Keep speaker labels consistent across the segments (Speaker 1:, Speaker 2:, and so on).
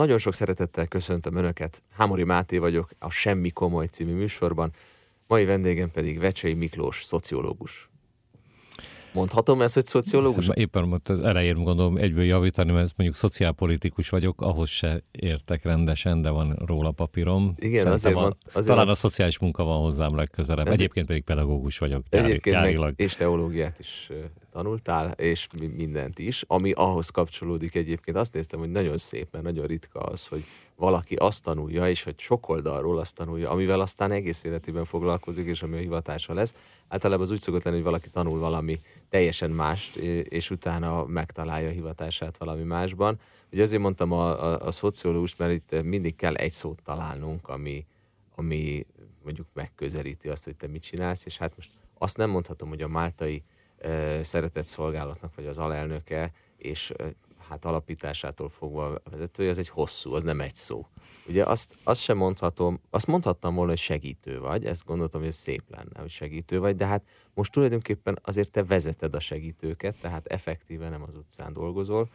Speaker 1: Nagyon sok szeretettel köszöntöm Önöket. Hámori Máté vagyok, a Semmi Komoly című műsorban. Mai vendégem pedig Vecsei Miklós, szociológus. Mondhatom ezt, hogy szociológus?
Speaker 2: Éppen most az elején gondolom egyből javítani, mert mondjuk szociálpolitikus vagyok, ahhoz se értek rendesen, de van róla papírom.
Speaker 1: Igen, azért,
Speaker 2: a,
Speaker 1: van, azért
Speaker 2: Talán
Speaker 1: van,
Speaker 2: a szociális munka van hozzám legközelebb.
Speaker 1: Ez-
Speaker 2: Egyébként pedig pedagógus vagyok. gyári-
Speaker 1: Egyébként
Speaker 2: gyárilag.
Speaker 1: meg, és teológiát is tanultál, és mi- mindent is, ami ahhoz kapcsolódik egyébként. Azt néztem, hogy nagyon szép, mert nagyon ritka az, hogy valaki azt tanulja, és hogy sok oldalról azt tanulja, amivel aztán egész életében foglalkozik, és ami a hivatása lesz. Általában az úgy szokott lenni, hogy valaki tanul valami teljesen mást, és utána megtalálja a hivatását valami másban. Ugye azért mondtam a, a, a szociológust, mert itt mindig kell egy szót találnunk, ami, ami mondjuk megközelíti azt, hogy te mit csinálsz, és hát most azt nem mondhatom, hogy a máltai szeretett szolgálatnak vagy az alelnöke, és hát alapításától fogva a vezetője, az egy hosszú, az nem egy szó. Ugye azt, azt sem mondhatom, azt mondhattam volna, hogy segítő vagy, ezt gondoltam, hogy ez szép lenne, hogy segítő vagy, de hát most tulajdonképpen azért te vezeted a segítőket, tehát effektíve nem az utcán dolgozol,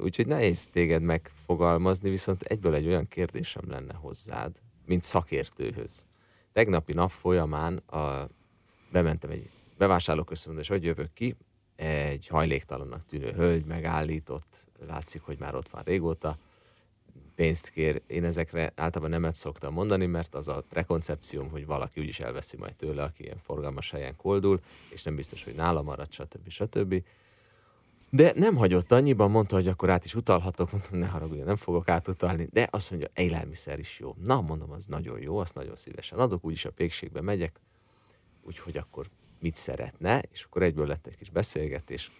Speaker 1: úgyhogy nehéz téged megfogalmazni, viszont egyből egy olyan kérdésem lenne hozzád, mint szakértőhöz. Tegnapi nap folyamán a, bementem egy bevásárlóközpontba, és hogy jövök ki, egy hajléktalannak tűnő hölgy megállított, látszik, hogy már ott van régóta, pénzt kér. Én ezekre általában nemet szoktam mondani, mert az a prekoncepcióm, hogy valaki úgyis elveszi majd tőle, aki ilyen forgalmas helyen koldul, és nem biztos, hogy nála marad, stb. stb. De nem hagyott annyiban, mondta, hogy akkor át is utalhatok, mondtam, ne haragudjon, nem fogok átutalni, de azt mondja, élelmiszer is jó. Na, mondom, az nagyon jó, azt nagyon szívesen adok, úgyis a pékségbe megyek, úgyhogy akkor mit szeretne, és akkor egyből lett egy kis beszélgetés,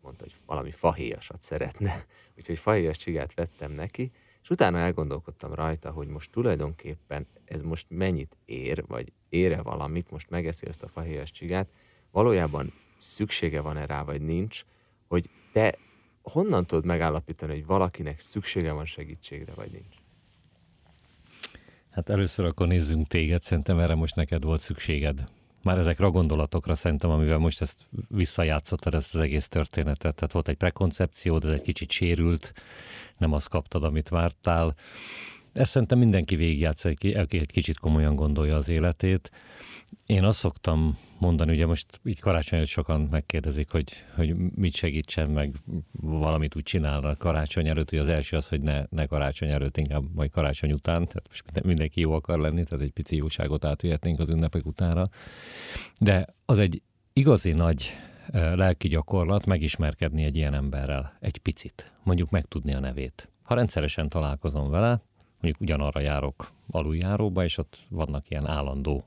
Speaker 1: mondta, hogy valami fahéjasat szeretne, úgyhogy fahéjas csigát vettem neki, és utána elgondolkodtam rajta, hogy most tulajdonképpen ez most mennyit ér, vagy ére valamit, most megeszi ezt a fahéjas csigát, valójában szüksége van-e rá, vagy nincs, hogy te honnan tudod megállapítani, hogy valakinek szüksége van segítségre, vagy nincs?
Speaker 2: Hát először akkor nézzünk téged, szerintem erre most neked volt szükséged. Már ezekre a gondolatokra szerintem, amivel most ezt visszajátszottad, ezt az egész történetet. Tehát volt egy prekoncepciód, ez egy kicsit sérült, nem azt kaptad, amit vártál. Ezt szerintem mindenki végigjátsza, aki egy kicsit komolyan gondolja az életét. Én azt szoktam mondani, ugye most így karácsony sokan megkérdezik, hogy, hogy mit segítsen, meg valamit úgy csinálnak karácsony előtt, hogy az első az, hogy ne, ne karácsony előtt, inkább majd karácsony után, tehát most mindenki jó akar lenni, tehát egy pici jóságot átvihetnénk az ünnepek utára. De az egy igazi nagy lelki gyakorlat megismerkedni egy ilyen emberrel, egy picit, mondjuk megtudni a nevét. Ha rendszeresen találkozom vele, mondjuk ugyanarra járok aluljáróba, és ott vannak ilyen állandó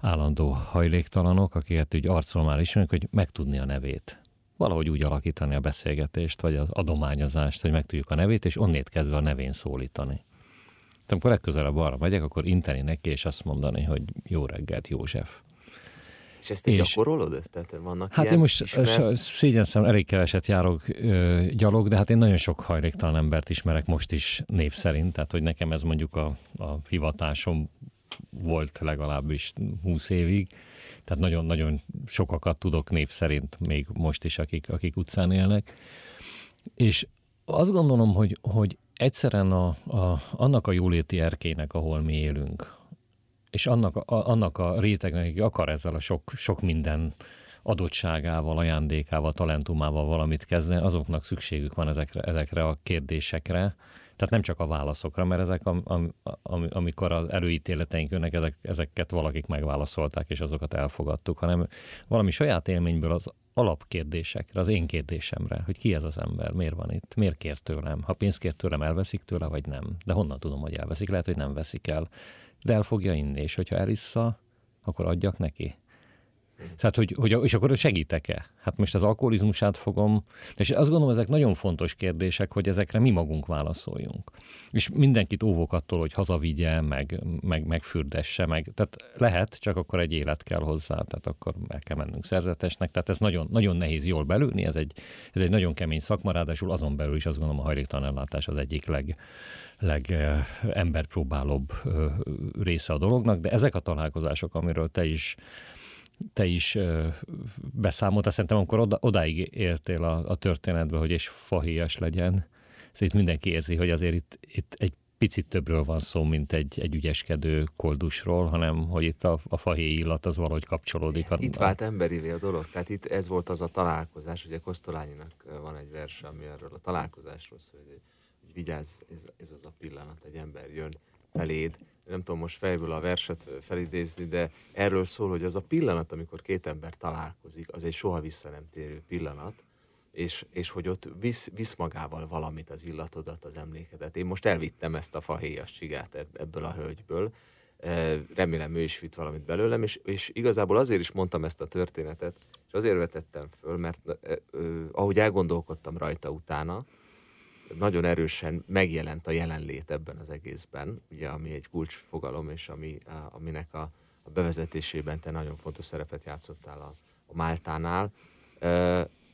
Speaker 2: állandó hajléktalanok, akiket úgy arcról már ismerünk, hogy megtudni a nevét. Valahogy úgy alakítani a beszélgetést, vagy az adományozást, hogy megtudjuk a nevét, és onnét kezdve a nevén szólítani. Tehát amikor legközelebb arra megyek, akkor inteni neki, és azt mondani, hogy jó reggelt, József.
Speaker 1: És ezt te
Speaker 2: És-
Speaker 1: gyakorolod? Ezt? Tehát vannak
Speaker 2: Hát
Speaker 1: ilyen
Speaker 2: én most
Speaker 1: ismert...
Speaker 2: szégyenzem, elég keveset járok ö, gyalog, de hát én nagyon sok hajléktalan embert ismerek most is név szerint, tehát hogy nekem ez mondjuk a, a hivatásom volt legalábbis 20 évig, tehát nagyon-nagyon sokakat tudok név szerint még most is, akik, akik utcán élnek. És azt gondolom, hogy, hogy egyszerűen a, a, annak a jóléti erkének, ahol mi élünk, és annak, a, annak a rétegnek, aki akar ezzel a sok, sok minden adottságával, ajándékával, talentumával valamit kezdeni, azoknak szükségük van ezekre, ezekre a kérdésekre. Tehát nem csak a válaszokra, mert ezek, am, am, am, amikor az előítéleteink jönnek, ezek, ezeket valakik megválaszolták, és azokat elfogadtuk, hanem valami saját élményből az alapkérdésekre, az én kérdésemre, hogy ki ez az ember, miért van itt, miért kér tőlem, ha pénzt kér tőlem, elveszik tőle, vagy nem. De honnan tudom, hogy elveszik, lehet, hogy nem veszik el. De el fogja inni, és hogyha elissza, akkor adjak neki. Tehát, hogy, hogy, és akkor segítek-e? Hát most az alkoholizmusát fogom, és azt gondolom, ezek nagyon fontos kérdések, hogy ezekre mi magunk válaszoljunk. És mindenkit óvok attól, hogy hazavigye, meg, meg, megfürdesse, meg, tehát lehet, csak akkor egy élet kell hozzá, tehát akkor el kell mennünk szerzetesnek, tehát ez nagyon, nagyon nehéz jól belülni, ez egy, ez egy nagyon kemény szakma, ráadásul azon belül is azt gondolom a hajléktalan ellátás az egyik leg, leg emberpróbálóbb része a dolognak, de ezek a találkozások, amiről te is te is beszámoltál, szerintem amikor oda, odáig értél a, a történetbe, hogy és fahéjas legyen, itt mindenki érzi, hogy azért itt, itt egy picit többről van szó, mint egy, egy ügyeskedő koldusról, hanem hogy itt a, a fahéj illat az valahogy kapcsolódik.
Speaker 1: Itt vált emberivé a dolog, tehát itt ez volt az a találkozás, ugye Kosztolányinak van egy vers, ami erről a találkozásról szól, hogy, hogy vigyázz, ez, ez az a pillanat, egy ember jön feléd, nem tudom most fejből a verset felidézni, de erről szól, hogy az a pillanat, amikor két ember találkozik, az egy soha vissza nem térő pillanat, és, és hogy ott visz, visz magával valamit, az illatodat, az emlékedet. Én most elvittem ezt a fahéjas csigát ebből a hölgyből, remélem ő is vitt valamit belőlem, és, és igazából azért is mondtam ezt a történetet, és azért vetettem föl, mert ahogy elgondolkodtam rajta utána, nagyon erősen megjelent a jelenlét ebben az egészben, ugye, ami egy kulcsfogalom, és ami, aminek a, a bevezetésében te nagyon fontos szerepet játszottál a, a Máltánál.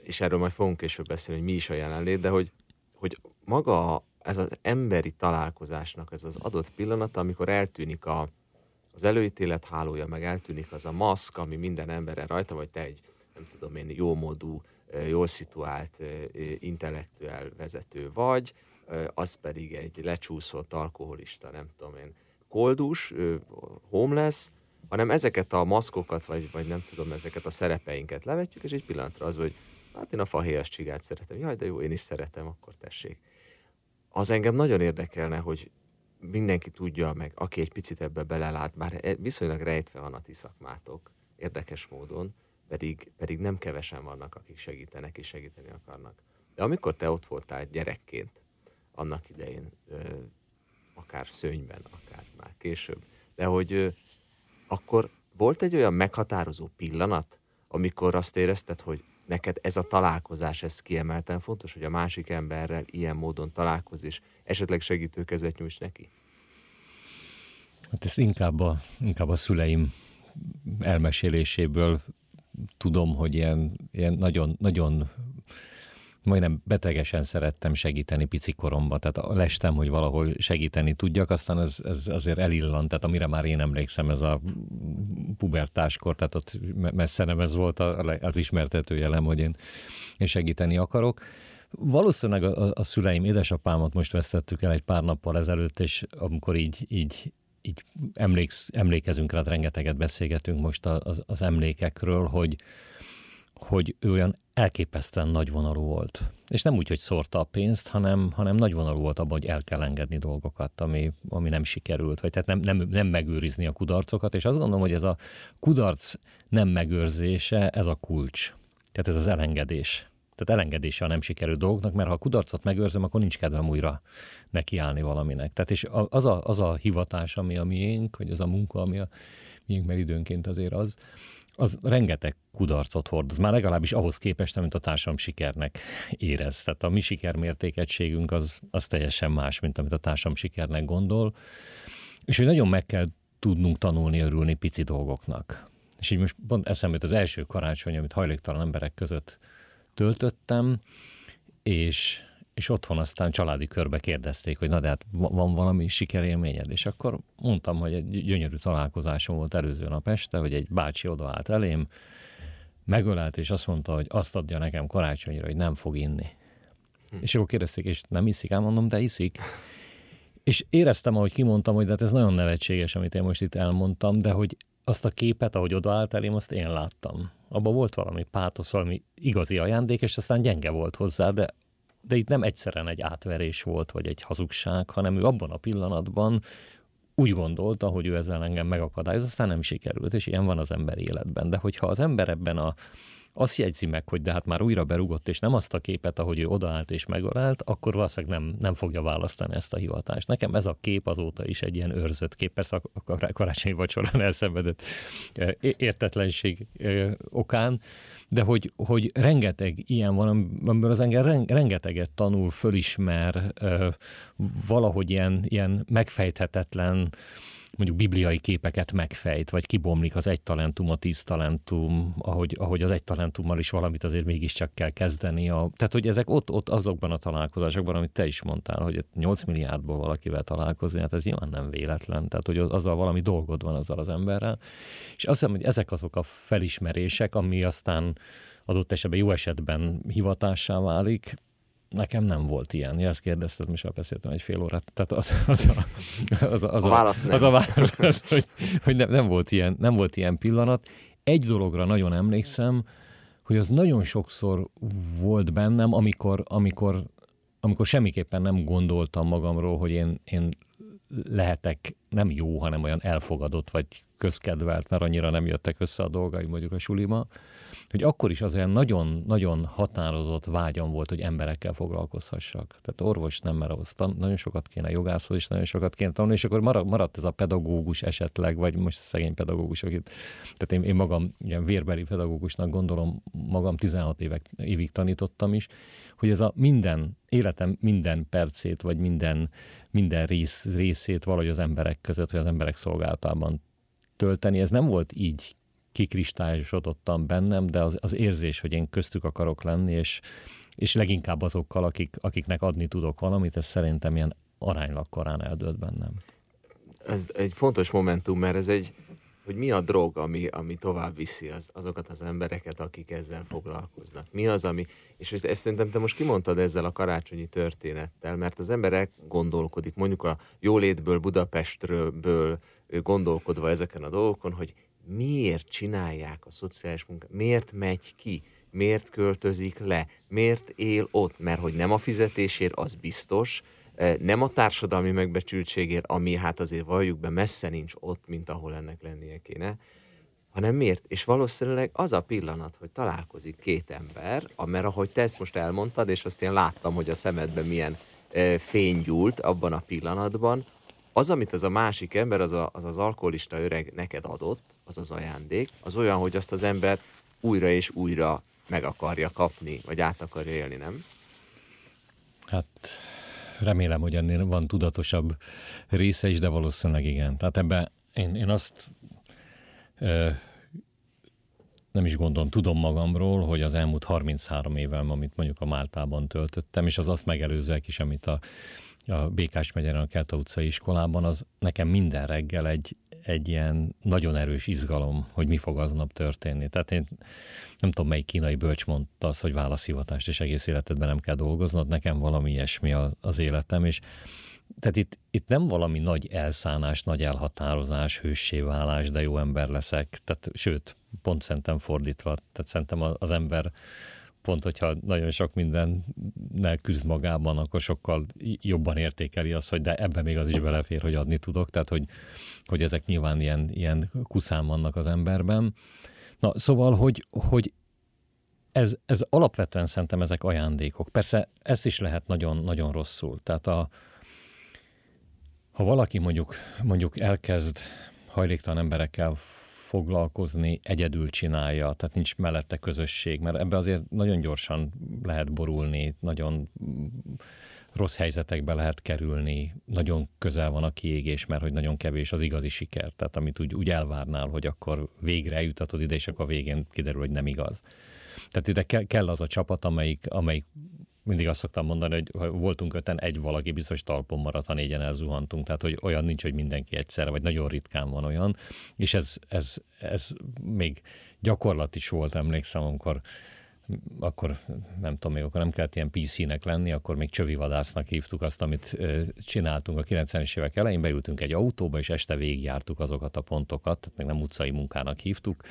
Speaker 1: És erről majd fogunk később beszélni, hogy mi is a jelenlét, de hogy, hogy maga ez az emberi találkozásnak ez az adott pillanat, amikor eltűnik a, az előítélet hálója, meg eltűnik az a maszk, ami minden emberen rajta, vagy te egy, nem tudom én, jómódú, jól szituált intellektuál vezető vagy, az pedig egy lecsúszott alkoholista, nem tudom én, koldus, homeless, hanem ezeket a maszkokat, vagy, vagy nem tudom, ezeket a szerepeinket levetjük, és egy pillanatra az, hogy hát én a fahéjas csigát szeretem. Jaj, de jó, én is szeretem, akkor tessék. Az engem nagyon érdekelne, hogy mindenki tudja meg, aki egy picit ebbe belelát, bár e- viszonylag rejtve van a ti szakmátok, érdekes módon, pedig, pedig nem kevesen vannak, akik segítenek és segíteni akarnak. De amikor te ott voltál gyerekként, annak idején, akár szőnyben, akár már később, de hogy akkor volt egy olyan meghatározó pillanat, amikor azt érezted, hogy neked ez a találkozás, ez kiemelten fontos, hogy a másik emberrel ilyen módon találkozz, és esetleg segítőkezet nyújts neki?
Speaker 2: Hát ezt inkább a, inkább a szüleim elmeséléséből tudom, hogy ilyen, ilyen nagyon, nagyon majdnem betegesen szerettem segíteni pici koromban, tehát lestem, hogy valahol segíteni tudjak, aztán ez, ez azért elillant, tehát amire már én emlékszem, ez a pubertáskor, tehát ott messze nem ez volt az ismertető jelem, hogy én segíteni akarok. Valószínűleg a, a szüleim, édesapámat most vesztettük el egy pár nappal ezelőtt, és amikor így, így így emléksz, emlékezünk rá, rengeteget beszélgetünk most az, az emlékekről, hogy, hogy ő olyan elképesztően nagyvonalú volt. És nem úgy, hogy szórta a pénzt, hanem, hanem nagyvonalú volt abban, hogy el kell engedni dolgokat, ami, ami nem sikerült, vagy tehát nem, nem, nem megőrizni a kudarcokat, és azt gondolom, hogy ez a kudarc nem megőrzése, ez a kulcs. Tehát ez az elengedés. Tehát elengedése a nem sikerült dolgoknak, mert ha a kudarcot megőrzöm, akkor nincs kedvem újra nekiállni valaminek. Tehát és az a, az a hivatás, ami a miénk, vagy az a munka, ami a miénk, mert időnként azért az, az rengeteg kudarcot hordoz. Már legalábbis ahhoz képest, amit a társam sikernek érez. Tehát a mi sikermértékegységünk az, az teljesen más, mint amit a társam sikernek gondol. És hogy nagyon meg kell tudnunk tanulni, örülni pici dolgoknak. És így most pont eszembe az első karácsony, amit hajléktalan emberek között töltöttem, és és otthon aztán családi körbe kérdezték, hogy na de hát van valami sikerélményed, és akkor mondtam, hogy egy gyönyörű találkozásom volt előző nap este, hogy egy bácsi odaállt elém, megölelt, és azt mondta, hogy azt adja nekem karácsonyra, hogy nem fog inni. Hm. És akkor kérdezték, és nem iszik? Elmondom, de iszik. És éreztem, ahogy kimondtam, hogy de hát ez nagyon nevetséges, amit én most itt elmondtam, de hogy azt a képet, ahogy odaállt elém, azt én láttam. Abban volt valami pátosz, valami igazi ajándék, és aztán gyenge volt hozzá, de de itt nem egyszerűen egy átverés volt, vagy egy hazugság, hanem ő abban a pillanatban úgy gondolta, hogy ő ezzel engem megakadályoz, aztán nem sikerült, és ilyen van az ember életben. De hogyha az ember ebben a azt jegyzi meg, hogy de hát már újra berugott, és nem azt a képet, ahogy ő odaállt és megölelt, akkor valószínűleg nem, nem fogja választani ezt a hivatást. Nekem ez a kép azóta is egy ilyen őrzött kép, persze a karácsonyi vacsorán elszenvedett értetlenség okán, de hogy, hogy rengeteg ilyen van, amiből az engem rengeteget tanul, fölismer, valahogy ilyen, ilyen megfejthetetlen, mondjuk bibliai képeket megfejt, vagy kibomlik az egy talentum, a tíz talentum, ahogy, ahogy az egy talentummal is valamit azért mégiscsak kell kezdeni. A, tehát, hogy ezek ott, ott azokban a találkozásokban, amit te is mondtál, hogy 8 milliárdból valakivel találkozni, hát ez nyilván nem véletlen. Tehát, hogy azzal valami dolgod van azzal az emberrel. És azt hiszem, hogy ezek azok a felismerések, ami aztán adott esetben jó esetben hivatássá válik, Nekem nem volt ilyen. Ja, ezt kérdezted, most már beszéltem egy fél órát. Tehát az, az, a,
Speaker 1: az, a, az, a, válasz
Speaker 2: nem. Az a válasz, hogy, hogy nem, nem, volt ilyen, nem volt ilyen pillanat. Egy dologra nagyon emlékszem, hogy az nagyon sokszor volt bennem, amikor, amikor, amikor semmiképpen nem gondoltam magamról, hogy én, én lehetek nem jó, hanem olyan elfogadott vagy közkedvelt, mert annyira nem jöttek össze a dolgai mondjuk a sulima, hogy akkor is az olyan nagyon-nagyon határozott vágyam volt, hogy emberekkel foglalkozhassak. Tehát orvos nem, mert ahhoz tan- nagyon sokat kéne, jogászhoz is nagyon sokat kéne tanulni, és akkor maradt ez a pedagógus esetleg, vagy most szegény pedagógus, akit, tehát én, én magam ilyen vérbeli pedagógusnak gondolom, magam 16 évek, évig tanítottam is, hogy ez a minden, életem minden percét, vagy minden, minden rész, részét valahogy az emberek között, vagy az emberek szolgálatában tölteni. Ez nem volt így kikristályosodottam bennem, de az, az érzés, hogy én köztük akarok lenni, és, és leginkább azokkal, akik, akiknek adni tudok valamit, ez szerintem ilyen aránylag korán eldőlt bennem.
Speaker 1: Ez egy fontos momentum, mert ez egy, hogy mi a drog, ami, ami tovább viszi az, azokat az embereket, akik ezzel foglalkoznak. Mi az, ami, és ezt szerintem te most kimondtad ezzel a karácsonyi történettel, mert az emberek gondolkodik, mondjuk a jólétből, Budapestről gondolkodva ezeken a dolgokon, hogy miért csinálják a szociális munkát, miért megy ki, miért költözik le, miért él ott, mert hogy nem a fizetésért, az biztos, e, nem a társadalmi megbecsültségért, ami hát azért valljuk be messze nincs ott, mint ahol ennek lennie kéne, hanem miért? És valószínűleg az a pillanat, hogy találkozik két ember, mert ahogy te ezt most elmondtad, és azt én láttam, hogy a szemedben milyen e, fény gyúlt abban a pillanatban, az, amit az a másik ember, az, a, az az alkoholista öreg neked adott, az az ajándék, az olyan, hogy azt az ember újra és újra meg akarja kapni, vagy át akarja élni, nem?
Speaker 2: Hát remélem, hogy ennél van tudatosabb része is, de valószínűleg igen. Tehát ebbe én, én azt ö, nem is gondolom, tudom magamról, hogy az elmúlt 33 évem, amit mondjuk a Máltában töltöttem, és az azt megelőzőek is, amit a a Békás megyen a Kelta utcai iskolában, az nekem minden reggel egy, egy ilyen nagyon erős izgalom, hogy mi fog aznap történni. Tehát én nem tudom, melyik kínai bölcs mondta az, hogy válaszhivatást és egész életedben nem kell dolgoznod, nekem valami ilyesmi az életem, és tehát itt, itt nem valami nagy elszánás, nagy elhatározás, hőssé válás, de jó ember leszek. Tehát, sőt, pont szerintem fordítva. Tehát szerintem az ember pont, hogyha nagyon sok mindennel küzd magában, akkor sokkal jobban értékeli azt, hogy de ebben még az is belefér, hogy adni tudok, tehát hogy, hogy ezek nyilván ilyen, ilyen kuszám vannak az emberben. Na, szóval, hogy, hogy ez, ez alapvetően szerintem ezek ajándékok. Persze ezt is lehet nagyon-nagyon rosszul. Tehát a, ha valaki mondjuk, mondjuk elkezd hajléktalan emberekkel foglalkozni, egyedül csinálja, tehát nincs mellette közösség, mert ebbe azért nagyon gyorsan lehet borulni, nagyon rossz helyzetekbe lehet kerülni, nagyon közel van a kiégés, mert hogy nagyon kevés az igazi siker, tehát amit úgy, úgy elvárnál, hogy akkor végre eljutatod ide, és akkor a végén kiderül, hogy nem igaz. Tehát ide kell az a csapat, amelyik, amelyik mindig azt szoktam mondani, hogy voltunk öten, egy valaki biztos talpon maradt, ha négyen elzuhantunk. Tehát, hogy olyan nincs, hogy mindenki egyszerre, vagy nagyon ritkán van olyan. És ez, ez, ez még gyakorlat is volt, emlékszem, amikor akkor nem tudom, még akkor nem kellett ilyen PC-nek lenni, akkor még csövivadásznak hívtuk azt, amit csináltunk a 90-es évek elején, beültünk egy autóba, és este végigjártuk azokat a pontokat, tehát még nem utcai munkának hívtuk,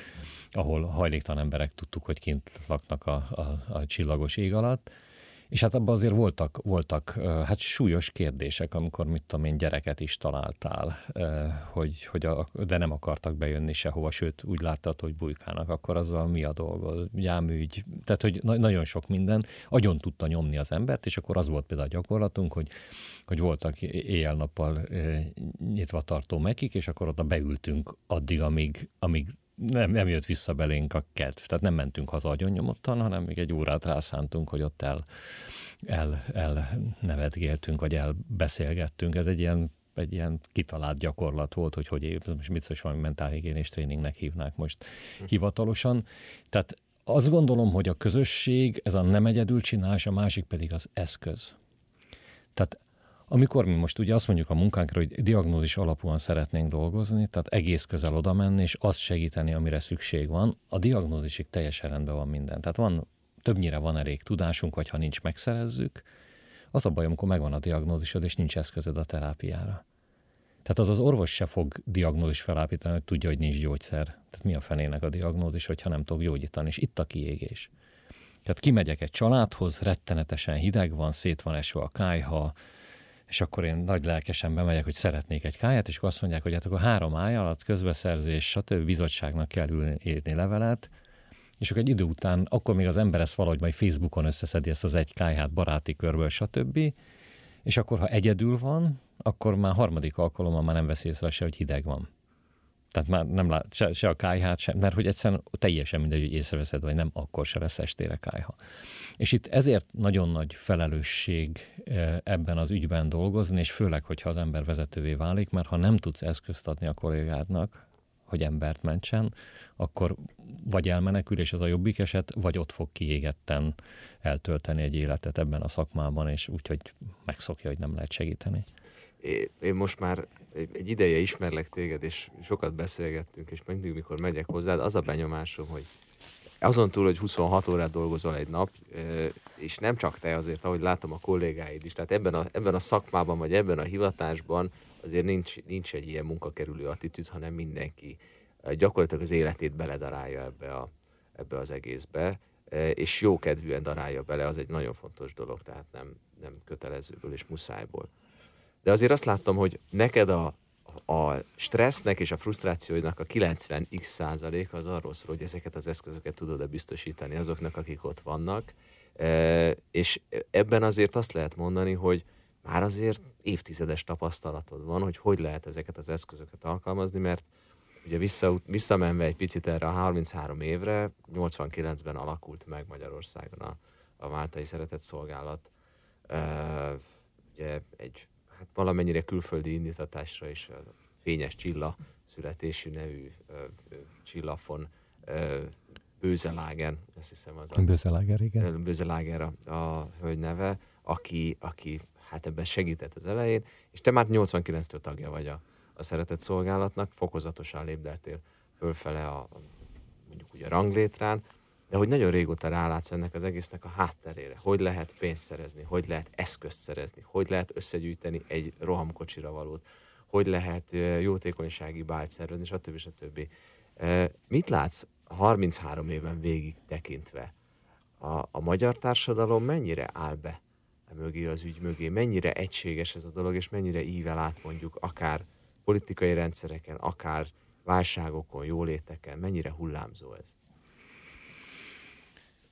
Speaker 2: ahol hajléktalan emberek tudtuk, hogy kint laknak a, a, a csillagos ég alatt, és hát abban azért voltak, voltak hát súlyos kérdések, amikor mit tudom én, gyereket is találtál, hogy, hogy a, de nem akartak bejönni sehova, sőt úgy láttad, hogy bujkálnak, akkor azzal mi a dolga, jámügy, tehát hogy na- nagyon sok minden, agyon tudta nyomni az embert, és akkor az volt például a gyakorlatunk, hogy, hogy voltak éjjel-nappal nyitva tartó mekik, és akkor oda beültünk addig, amíg, amíg nem, nem jött vissza belénk a kedv. Tehát nem mentünk haza agyon nyomottan, hanem még egy órát rászántunk, hogy ott el, el, el nevetgéltünk, vagy elbeszélgettünk. Ez egy ilyen egy ilyen kitalált gyakorlat volt, hogy hogy most biztos valami mentálhigiénés tréningnek hívnák most hivatalosan. Tehát azt gondolom, hogy a közösség, ez a nem egyedül csinálás, a másik pedig az eszköz. Tehát amikor mi most ugye azt mondjuk a munkánkra, hogy diagnózis alapúan szeretnénk dolgozni, tehát egész közel oda menni, és azt segíteni, amire szükség van, a diagnózisig teljesen rendben van minden. Tehát van többnyire van elég tudásunk, vagy ha nincs, megszerezzük. Az a baj, amikor megvan a diagnózisod, és nincs eszközöd a terápiára. Tehát az az orvos se fog diagnózis felállítani, hogy tudja, hogy nincs gyógyszer. Tehát mi a fenének a diagnózis, hogyha nem tudok gyógyítani, és itt a kiégés. Tehát kimegyek egy családhoz, rettenetesen hideg van, szét van esve a kájha, és akkor én nagy lelkesen bemegyek, hogy szeretnék egy káját, és akkor azt mondják, hogy hát akkor három áj alatt közbeszerzés, stb. bizottságnak kell ülni, írni levelet, és akkor egy idő után, akkor még az ember ezt valahogy majd Facebookon összeszedi ezt az egy kájhát baráti körből, stb. És akkor, ha egyedül van, akkor már harmadik alkalommal már nem veszi észre se, hogy hideg van. Tehát már nem lát se, se a kájhát, se, mert hogy egyszerűen teljesen mindegy, hogy észreveszed, vagy nem, akkor se lesz estére kájha. És itt ezért nagyon nagy felelősség eh, ebben az ügyben dolgozni, és főleg, hogyha az ember vezetővé válik, mert ha nem tudsz eszközt adni a kollégádnak, hogy embert mentsen, akkor vagy elmenekül, és az a jobbik eset, vagy ott fog kiégetten eltölteni egy életet ebben a szakmában, és úgyhogy megszokja, hogy nem lehet segíteni.
Speaker 1: Én most már egy ideje ismerlek téged, és sokat beszélgettünk, és mindig, mikor megyek hozzád, az a benyomásom, hogy azon túl, hogy 26 órát dolgozol egy nap, és nem csak te azért, ahogy látom a kollégáid is, tehát ebben a, ebben a szakmában, vagy ebben a hivatásban azért nincs, nincs egy ilyen munkakerülő attitűd, hanem mindenki gyakorlatilag az életét beledarálja ebbe, a, ebbe az egészbe, és jó kedvűen darálja bele, az egy nagyon fontos dolog, tehát nem, nem kötelezőből és muszájból. De azért azt láttam, hogy neked a, a stressznek és a frusztrációinak a 90x százalék az arról szól, hogy ezeket az eszközöket tudod-e biztosítani azoknak, akik ott vannak, e, és ebben azért azt lehet mondani, hogy már azért évtizedes tapasztalatod van, hogy hogy lehet ezeket az eszközöket alkalmazni, mert ugye vissza, visszamenve egy picit erre a 33 évre, 89-ben alakult meg Magyarországon a, a Máltai Szeretett Szolgálat. E, ugye egy hát valamennyire külföldi indítatásra is a Fényes Csilla születésű nevű csillafon Bőzelágen, azt hiszem az
Speaker 2: a... Bőzeláger, igen.
Speaker 1: Bőzeláger a, a hölgy neve, aki, aki hát ebben segített az elején, és te már 89-től tagja vagy a, a szeretett szolgálatnak, fokozatosan lépdeltél fölfele a, a mondjuk ugye a ranglétrán, de hogy nagyon régóta rálátsz ennek az egésznek a hátterére, hogy lehet pénzt szerezni, hogy lehet eszközt szerezni, hogy lehet összegyűjteni egy rohamkocsira valót, hogy lehet jótékonysági bált szervezni, stb. stb. Mit látsz 33 éven végig tekintve? A, a magyar társadalom mennyire áll be a mögé az ügy mögé, mennyire egységes ez a dolog, és mennyire ível át mondjuk akár politikai rendszereken, akár válságokon, jóléteken, mennyire hullámzó ez?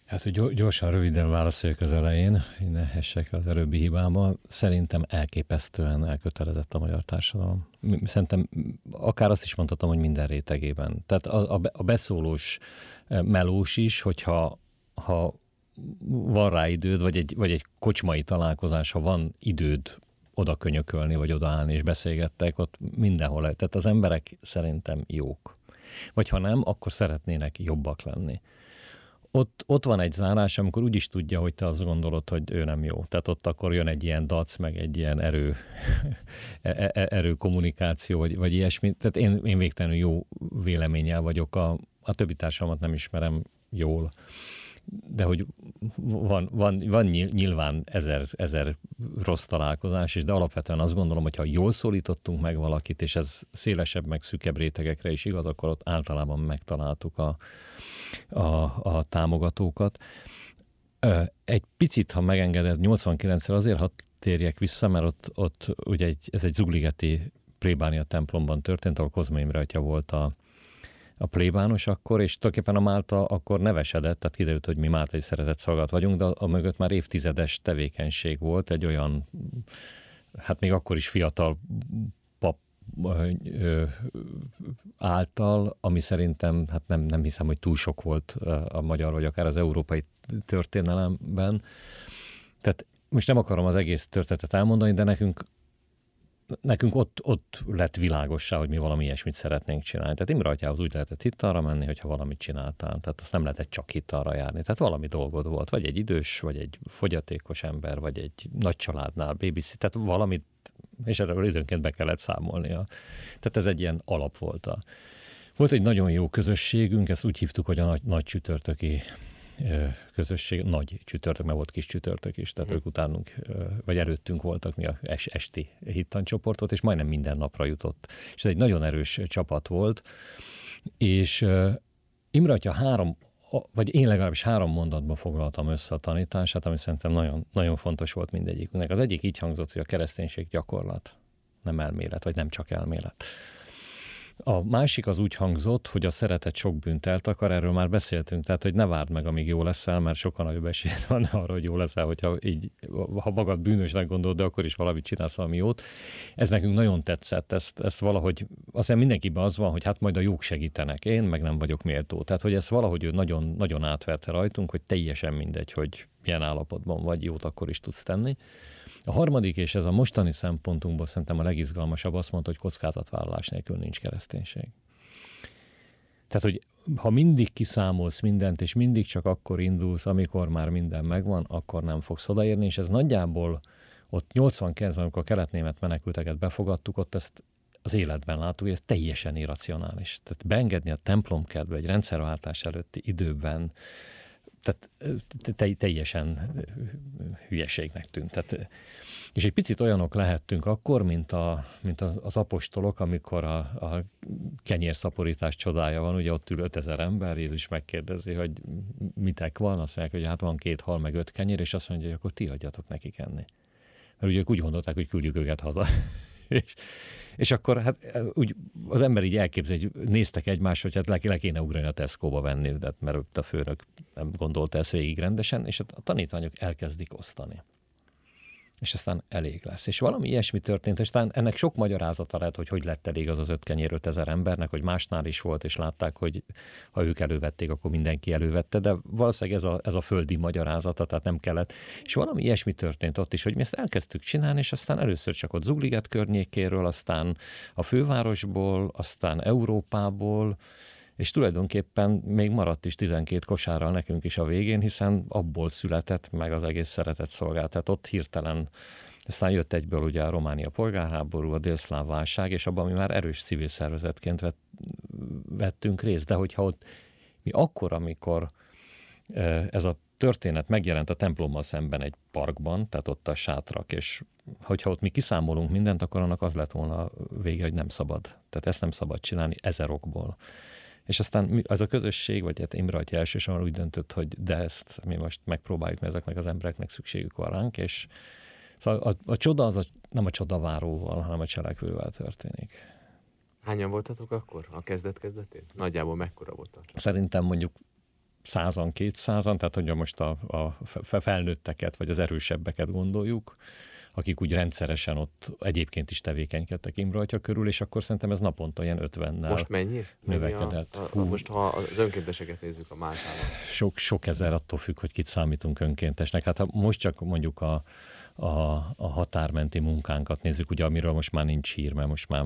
Speaker 2: Hát, hogy gyorsan, röviden válaszoljak az elején, hogy ne hessek az erőbbi hibába. Szerintem elképesztően elkötelezett a magyar társadalom. Szerintem akár azt is mondhatom, hogy minden rétegében. Tehát a, a, a beszólós e, melós is, hogyha ha van rá időd, vagy egy, vagy egy kocsmai találkozás, ha van időd oda könyökölni, vagy odaállni és beszélgettek, ott mindenhol. Tehát az emberek szerintem jók. Vagy ha nem, akkor szeretnének jobbak lenni ott, ott van egy zárás, amikor úgy is tudja, hogy te azt gondolod, hogy ő nem jó. Tehát ott akkor jön egy ilyen dac, meg egy ilyen erő, e, e, erő kommunikáció, vagy, vagy ilyesmi. Tehát én, én végtelenül jó véleménnyel vagyok. A, a többi társamat nem ismerem jól de hogy van, van, van nyilván ezer, ezer rossz találkozás is, de alapvetően azt gondolom, hogy ha jól szólítottunk meg valakit, és ez szélesebb, meg szűkebb rétegekre is igaz, akkor ott általában megtaláltuk a, a, a támogatókat. Egy picit, ha megengeded, 89-re azért hadd térjek vissza, mert ott, ott ugye egy, ez egy zugligeti plébánia templomban történt, ahol Kozma Imre volt a, a plébános akkor, és tulajdonképpen a Málta akkor nevesedett, tehát kiderült, hogy mi Máltai szeretett szolgálat vagyunk, de a mögött már évtizedes tevékenység volt, egy olyan, hát még akkor is fiatal által, ami szerintem, hát nem, nem hiszem, hogy túl sok volt a magyar, vagy akár az európai történelemben. Tehát most nem akarom az egész történetet elmondani, de nekünk nekünk ott, ott lett világossá, hogy mi valami ilyesmit szeretnénk csinálni. Tehát Imre atyához úgy lehetett itt arra menni, hogyha valamit csináltál. Tehát azt nem lehetett csak itt arra járni. Tehát valami dolgod volt. Vagy egy idős, vagy egy fogyatékos ember, vagy egy nagy családnál BBC. Tehát valamit, és erről időnként be kellett számolnia. Tehát ez egy ilyen alap volt. A, volt egy nagyon jó közösségünk, ezt úgy hívtuk, hogy a nagy, nagy csütörtöki közösség, nagy csütörtök, mert volt kis csütörtök is, tehát ők utánunk, vagy előttünk voltak mi a es, esti hittancsoportot, és majdnem minden napra jutott. És ez egy nagyon erős csapat volt, és Imre atya három vagy én legalábbis három mondatban foglaltam össze a tanítását, ami szerintem nagyon, nagyon fontos volt mindegyikünknek. Az egyik így hangzott, hogy a kereszténység gyakorlat, nem elmélet, vagy nem csak elmélet. A másik az úgy hangzott, hogy a szeretet sok bűnt eltakar, erről már beszéltünk, tehát hogy ne várd meg, amíg jó leszel, mert sokkal nagyobb esélyed van arra, hogy jó leszel, hogyha így, ha magad bűnösnek gondolod, de akkor is valamit csinálsz valami jót. Ez nekünk nagyon tetszett, ezt, ezt valahogy, aztán mindenkiben az van, hogy hát majd a jók segítenek, én meg nem vagyok méltó. Tehát, hogy ezt valahogy ő nagyon, nagyon átverte rajtunk, hogy teljesen mindegy, hogy milyen állapotban vagy, jót akkor is tudsz tenni. A harmadik, és ez a mostani szempontunkból szerintem a legizgalmasabb, azt mondta, hogy kockázatvállalás nélkül nincs kereszténység. Tehát, hogy ha mindig kiszámolsz mindent, és mindig csak akkor indulsz, amikor már minden megvan, akkor nem fogsz odaérni, és ez nagyjából ott 89-ben, amikor a keletnémet menekülteket befogadtuk, ott ezt az életben láttuk, hogy ez teljesen irracionális. Tehát beengedni a templomkertbe egy rendszerváltás előtti időben, tehát te, teljesen hülyeségnek tűnt. Tehát, és egy picit olyanok lehettünk akkor, mint, a, mint az apostolok, amikor a, a kenyérszaporítás csodája van, ugye ott ül 5000 ember, Jézus megkérdezi, hogy mitek van, azt mondják, hogy hát van két hal, meg öt kenyér, és azt mondja, hogy akkor ti adjatok nekik enni. Mert ugye úgy gondolták, hogy küldjük őket haza. és, és akkor hát úgy az ember így elképzel, hogy néztek egymást, hogy hát le, le kéne ugrani a Tesco-ba venni, de mert ott a főnök nem gondolta ezt végig rendesen, és a tanítványok elkezdik osztani és aztán elég lesz. És valami ilyesmi történt, és aztán ennek sok magyarázata lehet, hogy hogy lett elég az az öt kenyér 5000 embernek, hogy másnál is volt, és látták, hogy ha ők elővették, akkor mindenki elővette, de valószínűleg ez a, ez a földi magyarázata, tehát nem kellett. És valami ilyesmi történt ott is, hogy mi ezt elkezdtük csinálni, és aztán először csak ott Zugliget környékéről, aztán a fővárosból, aztán Európából, és tulajdonképpen még maradt is 12 kosárral nekünk is a végén, hiszen abból született meg az egész szeretett szolgált. Tehát ott hirtelen aztán jött egyből ugye a Románia polgárháború, a délszláv válság, és abban mi már erős civil szervezetként vett, vettünk részt. De hogyha ott mi akkor, amikor ez a történet megjelent a templommal szemben egy parkban, tehát ott a sátrak, és hogyha ott mi kiszámolunk mindent, akkor annak az lett volna a vége, hogy nem szabad. Tehát ezt nem szabad csinálni ezer okból. És aztán az a közösség, vagy hát Imre Atya elsősorban úgy döntött, hogy de ezt mi most megpróbáljuk, mert ezeknek az embereknek szükségük van ránk, és szóval a, a csoda az a, nem a csodaváróval, hanem a cselekvővel történik.
Speaker 1: Hányan voltatok akkor a kezdet-kezdetén? Nagyjából mekkora voltak?
Speaker 2: Szerintem mondjuk százan, kétszázan, tehát hogyha most a, a felnőtteket, vagy az erősebbeket gondoljuk, akik úgy rendszeresen ott egyébként is tevékenykedtek Imre körül, és akkor szerintem ez naponta ilyen 50-nel
Speaker 1: Most mennyi?
Speaker 2: Növekedett.
Speaker 1: A, a, a, most ha az önkénteseket nézzük a Máltában.
Speaker 2: Sok, sok ezer attól függ, hogy kit számítunk önkéntesnek. Hát ha most csak mondjuk a, a, a határmenti munkánkat nézzük, ugye amiről most már nincs hír, mert most már,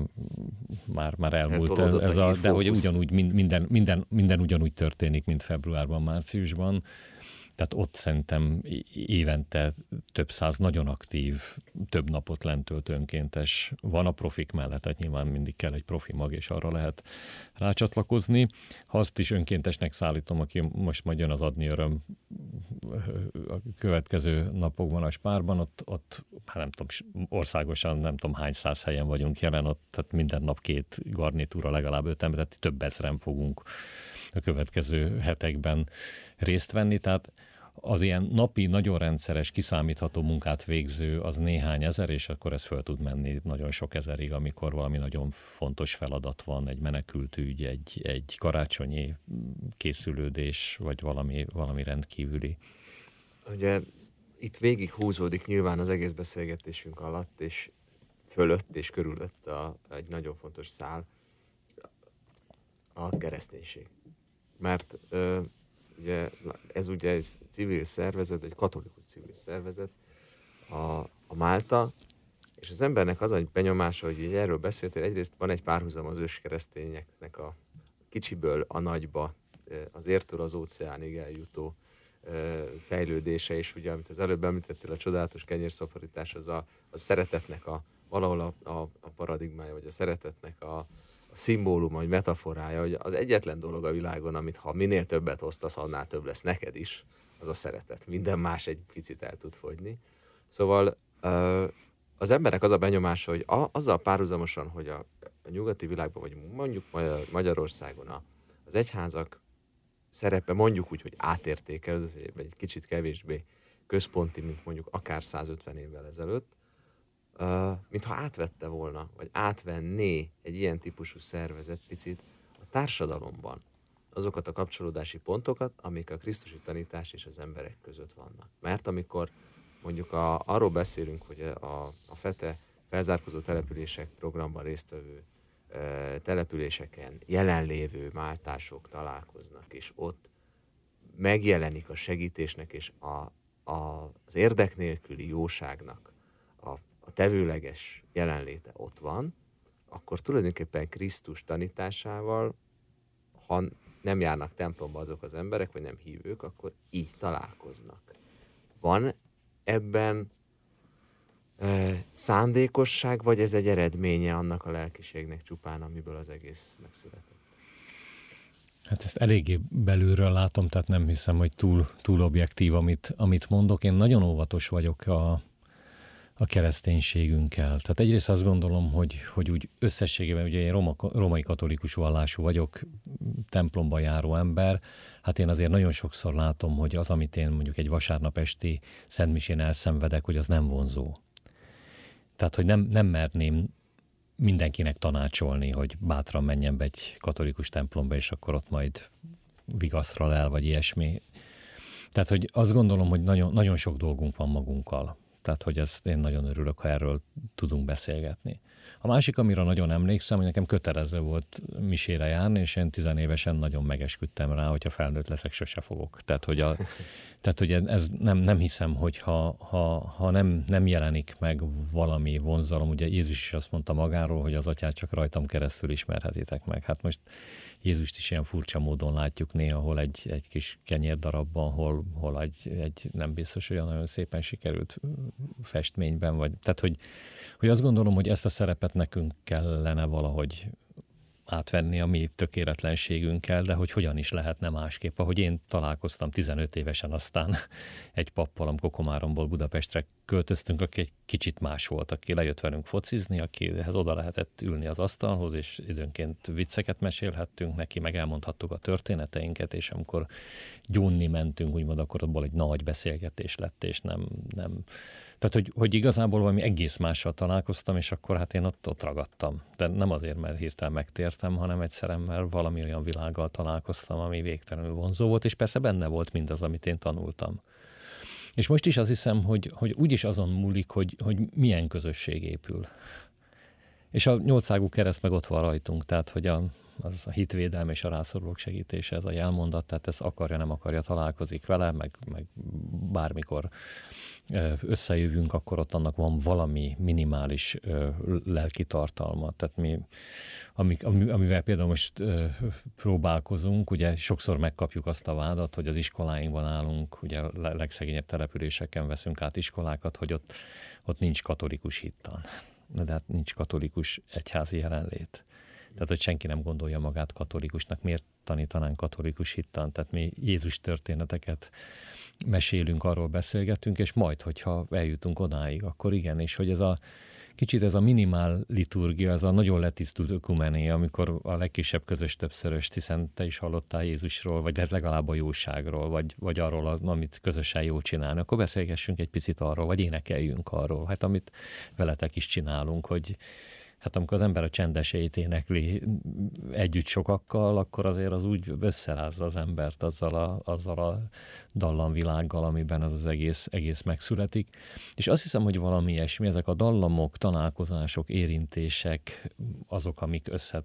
Speaker 2: már, már elmúlt ez a, de hogy ugyanúgy minden, minden, minden ugyanúgy történik, mint februárban, márciusban. Tehát ott szerintem évente több száz nagyon aktív, több napot lentölt önkéntes van a profik mellett, tehát nyilván mindig kell egy profi mag, és arra lehet rácsatlakozni. Ha azt is önkéntesnek szállítom, aki most majd jön az adni öröm a következő napokban a spárban, ott, ott hát nem tudom, országosan nem tudom hány száz helyen vagyunk jelen, ott tehát minden nap két garnitúra legalább öt ember, tehát több ezeren fogunk a következő hetekben részt venni. Tehát az ilyen napi, nagyon rendszeres, kiszámítható munkát végző az néhány ezer, és akkor ez föl tud menni nagyon sok ezerig, amikor valami nagyon fontos feladat van, egy menekültügy, egy, egy karácsonyi készülődés, vagy valami, valami rendkívüli.
Speaker 1: Ugye itt végig húzódik nyilván az egész beszélgetésünk alatt, és fölött és körülött a, egy nagyon fontos szál, a kereszténység. Mert ö, ugye ez ugye egy civil szervezet, egy katolikus civil szervezet, a, a Málta, és az embernek az egy benyomása, hogy így erről beszéltél, egyrészt van egy párhuzam az őskeresztényeknek a kicsiből a nagyba, az értől az óceánig eljutó fejlődése, és ugye, amit az előbb említettél, a csodálatos kenyérszaporítás, az a, a szeretetnek a, valahol a, a, a paradigmája, vagy a szeretetnek a, a szimbóluma, vagy metaforája, hogy az egyetlen dolog a világon, amit ha minél többet osztasz, annál több lesz neked is, az a szeretet. Minden más egy picit el tud fogyni. Szóval az emberek az a benyomása, hogy azzal párhuzamosan, hogy a, a nyugati világban, vagy mondjuk Magyarországon a, az egyházak szerepe mondjuk úgy, hogy átértékel, vagy egy kicsit kevésbé központi, mint mondjuk akár 150 évvel ezelőtt, mintha átvette volna, vagy átvenné egy ilyen típusú szervezet picit a társadalomban azokat a kapcsolódási pontokat, amik a Krisztusi tanítás és az emberek között vannak. Mert amikor mondjuk a, arról beszélünk, hogy a, a FETE felzárkozó települések programban résztvevő e, településeken jelenlévő máltások találkoznak, és ott megjelenik a segítésnek és a, a, az érdek nélküli jóságnak a, a tevőleges jelenléte ott van, akkor tulajdonképpen Krisztus tanításával, ha nem járnak templomba azok az emberek, vagy nem hívők, akkor így találkoznak. Van ebben e, szándékosság, vagy ez egy eredménye annak a lelkiségnek csupán, amiből az egész megszületett?
Speaker 2: Hát ezt eléggé belülről látom, tehát nem hiszem, hogy túl, túl objektív, amit, amit mondok. Én nagyon óvatos vagyok a, a kereszténységünkkel. Tehát egyrészt azt gondolom, hogy, hogy úgy összességében, ugye én roma, romai katolikus vallású vagyok, templomba járó ember, hát én azért nagyon sokszor látom, hogy az, amit én mondjuk egy vasárnap esti szentmisén elszenvedek, hogy az nem vonzó. Tehát, hogy nem, nem merném mindenkinek tanácsolni, hogy bátran menjen be egy katolikus templomba, és akkor ott majd vigaszral el, vagy ilyesmi. Tehát, hogy azt gondolom, hogy nagyon, nagyon sok dolgunk van magunkkal. Tehát, hogy ezt én nagyon örülök, ha erről tudunk beszélgetni. A másik, amire nagyon emlékszem, hogy nekem kötelező volt misére járni, és én tizenévesen nagyon megesküdtem rá, hogyha felnőtt leszek, sose fogok. Tehát, hogy, a, tehát, hogy ez nem, nem hiszem, hogy ha, ha, ha nem, nem jelenik meg valami vonzalom, ugye Jézus is azt mondta magáról, hogy az atyát csak rajtam keresztül ismerhetitek meg. Hát most Jézust is ilyen furcsa módon látjuk néha, hol egy, egy kis kenyérdarabban, hol, hol egy, egy nem biztos olyan nagyon szépen sikerült festményben, vagy, tehát hogy, hogy azt gondolom, hogy ezt a szerepet nekünk kellene valahogy átvenni a mi tökéletlenségünkkel, de hogy hogyan is lehetne másképp. Ahogy én találkoztam 15 évesen aztán egy pappal, amikor Komáromból Budapestre költöztünk, aki egy kicsit más volt, aki lejött velünk focizni, akihez oda lehetett ülni az asztalhoz, és időnként vicceket mesélhettünk neki, meg elmondhattuk a történeteinket, és amikor gyúnni mentünk, úgymond akkor abból egy nagy beszélgetés lett, és nem, nem tehát, hogy, hogy igazából valami egész mással találkoztam, és akkor hát én ott, ott ragadtam. De nem azért, mert hirtelen megtértem, hanem egyszerűen, mert valami olyan világgal találkoztam, ami végtelenül vonzó volt, és persze benne volt mindaz, amit én tanultam. És most is azt hiszem, hogy, hogy úgyis azon múlik, hogy, hogy milyen közösség épül. És a nyolcágú kereszt meg ott van rajtunk, tehát hogy a, az a hitvédelem és a rászorulók segítése, ez a jelmondat, tehát ez akarja, nem akarja, találkozik vele, meg, meg bármikor összejövünk, akkor ott annak van valami minimális lelki tartalma. Tehát mi, amik, amivel például most próbálkozunk, ugye sokszor megkapjuk azt a vádat, hogy az iskoláinkban állunk, ugye a legszegényebb településeken veszünk át iskolákat, hogy ott, ott nincs katolikus hittan. De hát nincs katolikus egyházi jelenlét. Tehát, hogy senki nem gondolja magát katolikusnak. Miért tanítanánk katolikus hittan? Tehát mi Jézus történeteket mesélünk, arról beszélgetünk, és majd, hogyha eljutunk odáig, akkor igen, és hogy ez a kicsit ez a minimál liturgia, ez a nagyon letisztult ökumené, amikor a legkisebb közös többszörös, hiszen te is hallottál Jézusról, vagy hát legalább a jóságról, vagy, vagy arról, amit közösen jól csinálni, akkor beszélgessünk egy picit arról, vagy énekeljünk arról, hát amit veletek is csinálunk, hogy hát amikor az ember a csendeseit énekli együtt sokakkal, akkor azért az úgy összerázza az embert azzal a, azzal a dallamvilággal, amiben az az egész, egész megszületik. És azt hiszem, hogy valami ilyesmi, ezek a dallamok, találkozások, érintések, azok, amik össze,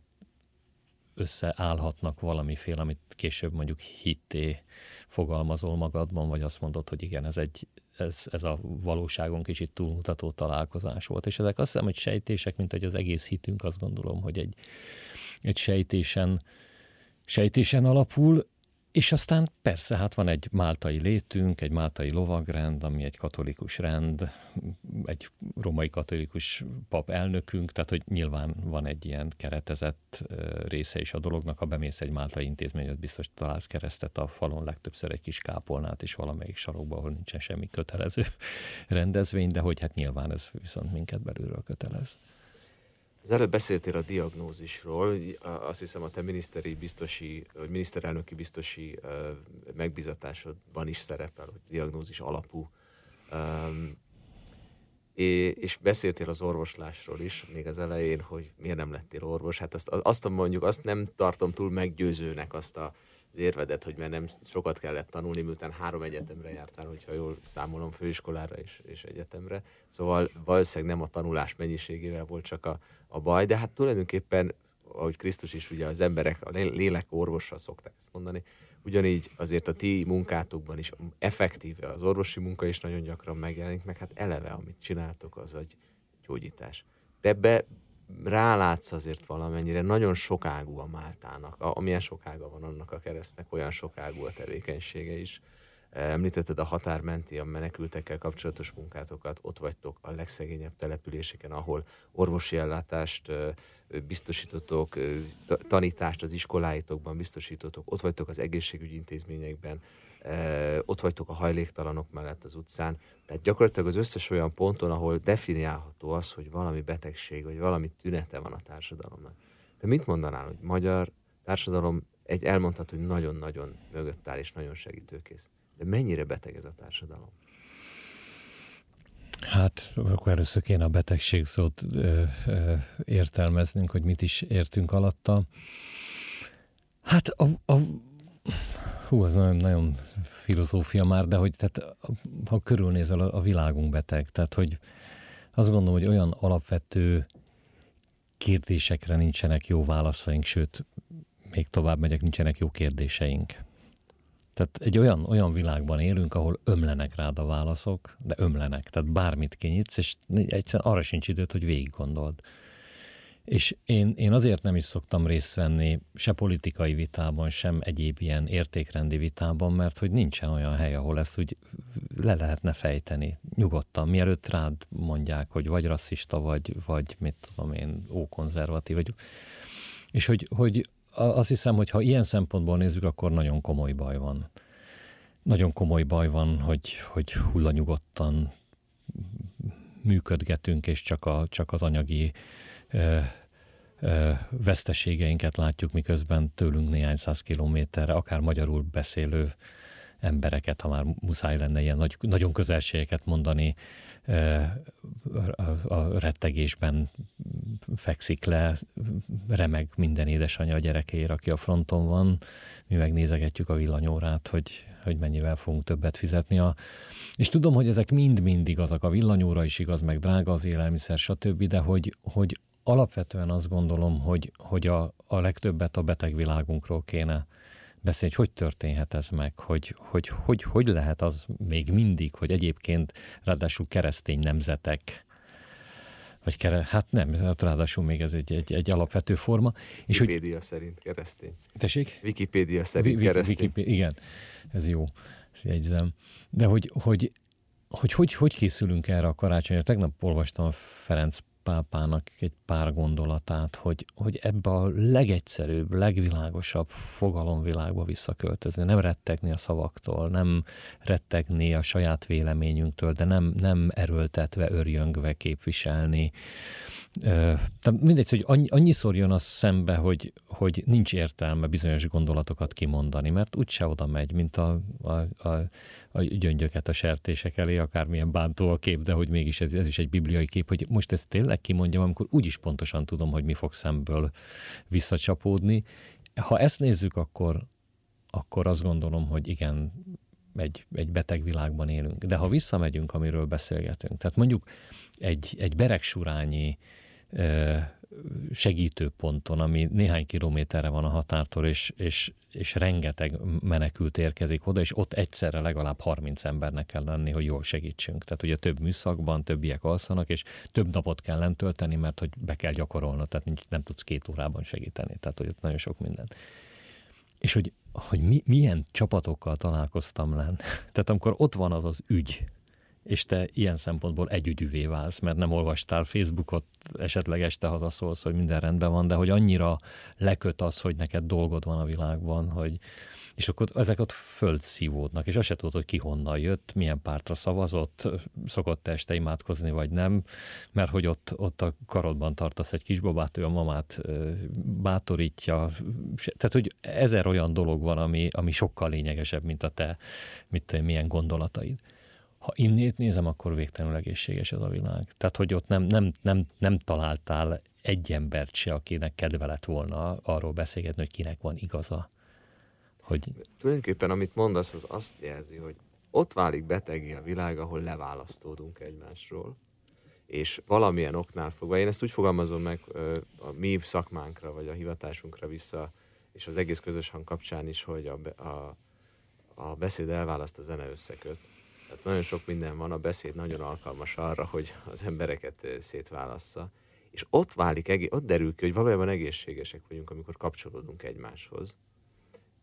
Speaker 2: összeállhatnak valamiféle, amit később mondjuk hitté fogalmazol magadban, vagy azt mondod, hogy igen, ez egy, ez, ez a valóságon kicsit túlmutató találkozás volt. És ezek azt hiszem, hogy sejtések, mint hogy az egész hitünk, azt gondolom, hogy egy, egy sejtésen, sejtésen alapul, és aztán persze, hát van egy máltai létünk, egy máltai lovagrend, ami egy katolikus rend, egy romai katolikus pap elnökünk, tehát hogy nyilván van egy ilyen keretezett része is a dolognak. Ha bemész egy máltai intézményet, biztos találsz keresztet a falon, legtöbbször egy kis kápolnát is valamelyik sarokban, ahol nincsen semmi kötelező rendezvény, de hogy hát nyilván ez viszont minket belülről kötelez.
Speaker 1: Az előbb beszéltél a diagnózisról, azt hiszem a te miniszteri biztosi, vagy miniszterelnöki biztosi megbizatásodban is szerepel, hogy diagnózis alapú. És beszéltél az orvoslásról is, még az elején, hogy miért nem lettél orvos. Hát azt, azt mondjuk, azt nem tartom túl meggyőzőnek azt a az érvedet, hogy mert nem sokat kellett tanulni, miután három egyetemre jártál, hogyha jól számolom, főiskolára és, és egyetemre. Szóval valószínűleg nem a tanulás mennyiségével volt csak a, a baj, de hát tulajdonképpen, ahogy Krisztus is ugye az emberek, a lélek orvosra szokták ezt mondani, ugyanígy azért a ti munkátokban is effektíve az orvosi munka is nagyon gyakran megjelenik, meg hát eleve, amit csináltok, az egy gyógyítás. De ebbe rálátsz azért valamennyire, nagyon sokágú a Máltának, amilyen sokága van annak a keresztnek, olyan sokágú a tevékenysége is. Említetted a határmenti, a menekültekkel kapcsolatos munkátokat, ott vagytok a legszegényebb településeken, ahol orvosi ellátást biztosítotok, tanítást az iskoláitokban biztosítotok, ott vagytok az egészségügyi intézményekben, ott vagytok a hajléktalanok mellett az utcán. Tehát gyakorlatilag az összes olyan ponton, ahol definiálható az, hogy valami betegség, vagy valami tünete van a társadalomnak. De mit mondanál, hogy magyar társadalom egy elmondható, hogy nagyon-nagyon mögött áll és nagyon segítőkész. De mennyire beteg ez a társadalom?
Speaker 2: Hát akkor először kéne a betegség szót ö, ö, értelmeznünk, hogy mit is értünk alatta. Hát a, a hú, ez nagyon, nagyon filozófia már, de hogy tehát, ha körülnézel, a, világunk beteg. Tehát, hogy azt gondolom, hogy olyan alapvető kérdésekre nincsenek jó válaszaink, sőt, még tovább megyek, nincsenek jó kérdéseink. Tehát egy olyan, olyan világban élünk, ahol ömlenek rád a válaszok, de ömlenek. Tehát bármit kinyitsz, és egyszerűen arra sincs időt, hogy végig gondold. És én, én azért nem is szoktam részt venni se politikai vitában, sem egyéb ilyen értékrendi vitában, mert hogy nincsen olyan hely, ahol ezt úgy le lehetne fejteni nyugodtan, mielőtt rád mondják, hogy vagy rasszista, vagy, vagy mit tudom én, ókonzervatív, vagy... És hogy, hogy azt hiszem, hogy ha ilyen szempontból nézzük, akkor nagyon komoly baj van. Nagyon komoly baj van, hogy, hogy hullanyugodtan működgetünk, és csak, a, csak az anyagi veszteségeinket látjuk, miközben tőlünk néhány száz kilométerre, akár magyarul beszélő embereket, ha már muszáj lenne ilyen nagy, nagyon közelségeket mondani, a rettegésben fekszik le, remeg minden édesanyja a gyerekéért, aki a fronton van. Mi megnézegetjük a villanyórát, hogy, hogy mennyivel fogunk többet fizetni. A, és tudom, hogy ezek mind-mind igazak, a villanyóra is igaz, meg drága az élelmiszer, stb., de hogy, hogy alapvetően azt gondolom, hogy, hogy a, a legtöbbet a betegvilágunkról kéne beszélni, hogy hogy történhet ez meg, hogy, hogy, hogy, hogy lehet az még mindig, hogy egyébként ráadásul keresztény nemzetek, vagy kere, hát nem, hát ráadásul még ez egy, egy, egy alapvető forma.
Speaker 1: És Wikipédia hogy, szerint keresztény.
Speaker 2: Tessék?
Speaker 1: Wikipédia szerint keresztény. Wikipédia,
Speaker 2: igen, ez jó, ezt jegyzem. De hogy, hogy hogy, hogy, hogy készülünk erre a karácsonyra? Tegnap olvastam a Ferenc pápának egy pár gondolatát, hogy, hogy ebbe a legegyszerűbb, legvilágosabb fogalomvilágba visszaköltözni, nem rettegni a szavaktól, nem rettegni a saját véleményünktől, de nem, nem erőltetve, örjöngve képviselni. Tehát mindegy, hogy annyi, annyiszor jön az szembe, hogy, hogy nincs értelme bizonyos gondolatokat kimondani, mert úgyse oda megy, mint a, a, a, a gyöngyöket a sertések elé, akármilyen bántó a kép, de hogy mégis ez, ez is egy bibliai kép, hogy most ezt tényleg kimondjam, amikor úgyis pontosan tudom, hogy mi fog szemből visszacsapódni. Ha ezt nézzük, akkor, akkor azt gondolom, hogy igen, egy, egy beteg világban élünk. De ha visszamegyünk, amiről beszélgetünk, tehát mondjuk egy, egy beregsurányi segítőponton, ami néhány kilométerre van a határtól, és, és, és rengeteg menekült érkezik oda, és ott egyszerre legalább 30 embernek kell lenni, hogy jól segítsünk. Tehát ugye több műszakban, többiek alszanak, és több napot kell lent tölteni, mert hogy be kell gyakorolni, tehát nincs, nem tudsz két órában segíteni. Tehát hogy ott nagyon sok minden. és hogy, hogy mi, milyen csapatokkal találkoztam len. Tehát amikor ott van az az ügy, és te ilyen szempontból együgyűvé válsz, mert nem olvastál Facebookot, esetleg este hazaszólsz, hogy minden rendben van, de hogy annyira leköt az, hogy neked dolgod van a világban, hogy, és akkor ezek ott földszívódnak, és azt se tudod, hogy ki honnan jött, milyen pártra szavazott, szokott este imádkozni, vagy nem, mert hogy ott, ott a karodban tartasz egy kisbabát, ő a mamát bátorítja, tehát hogy ezer olyan dolog van, ami, ami sokkal lényegesebb, mint a te, mint te milyen gondolataid ha innét nézem, akkor végtelenül egészséges ez a világ. Tehát, hogy ott nem, nem, nem, nem találtál egy embert se, akinek kedve lett volna arról beszélgetni, hogy kinek van igaza. Hogy...
Speaker 1: Tulajdonképpen amit mondasz, az azt jelzi, hogy ott válik betegé a világ, ahol leválasztódunk egymásról, és valamilyen oknál fogva, én ezt úgy fogalmazom meg a mi szakmánkra, vagy a hivatásunkra vissza, és az egész közös hang kapcsán is, hogy a, a, a beszéd elválaszt, a zene összeköt tehát nagyon sok minden van, a beszéd nagyon alkalmas arra, hogy az embereket szétválassza. És ott válik, ott derül ki, hogy valójában egészségesek vagyunk, amikor kapcsolódunk egymáshoz.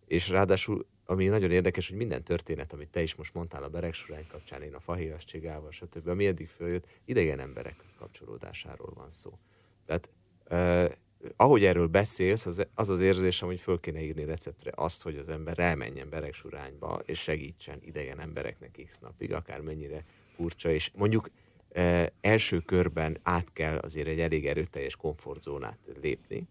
Speaker 1: És ráadásul, ami nagyon érdekes, hogy minden történet, amit te is most mondtál a beregsurány kapcsán, én a fahéjasságával, stb., ami eddig följött, idegen emberek kapcsolódásáról van szó. Tehát ahogy erről beszélsz, az, az az érzésem, hogy föl kéne írni receptre azt, hogy az ember elmenjen beregsurányba, és segítsen idegen embereknek x napig, akár mennyire furcsa, és mondjuk e, első körben át kell azért egy elég erőteljes komfortzónát lépni,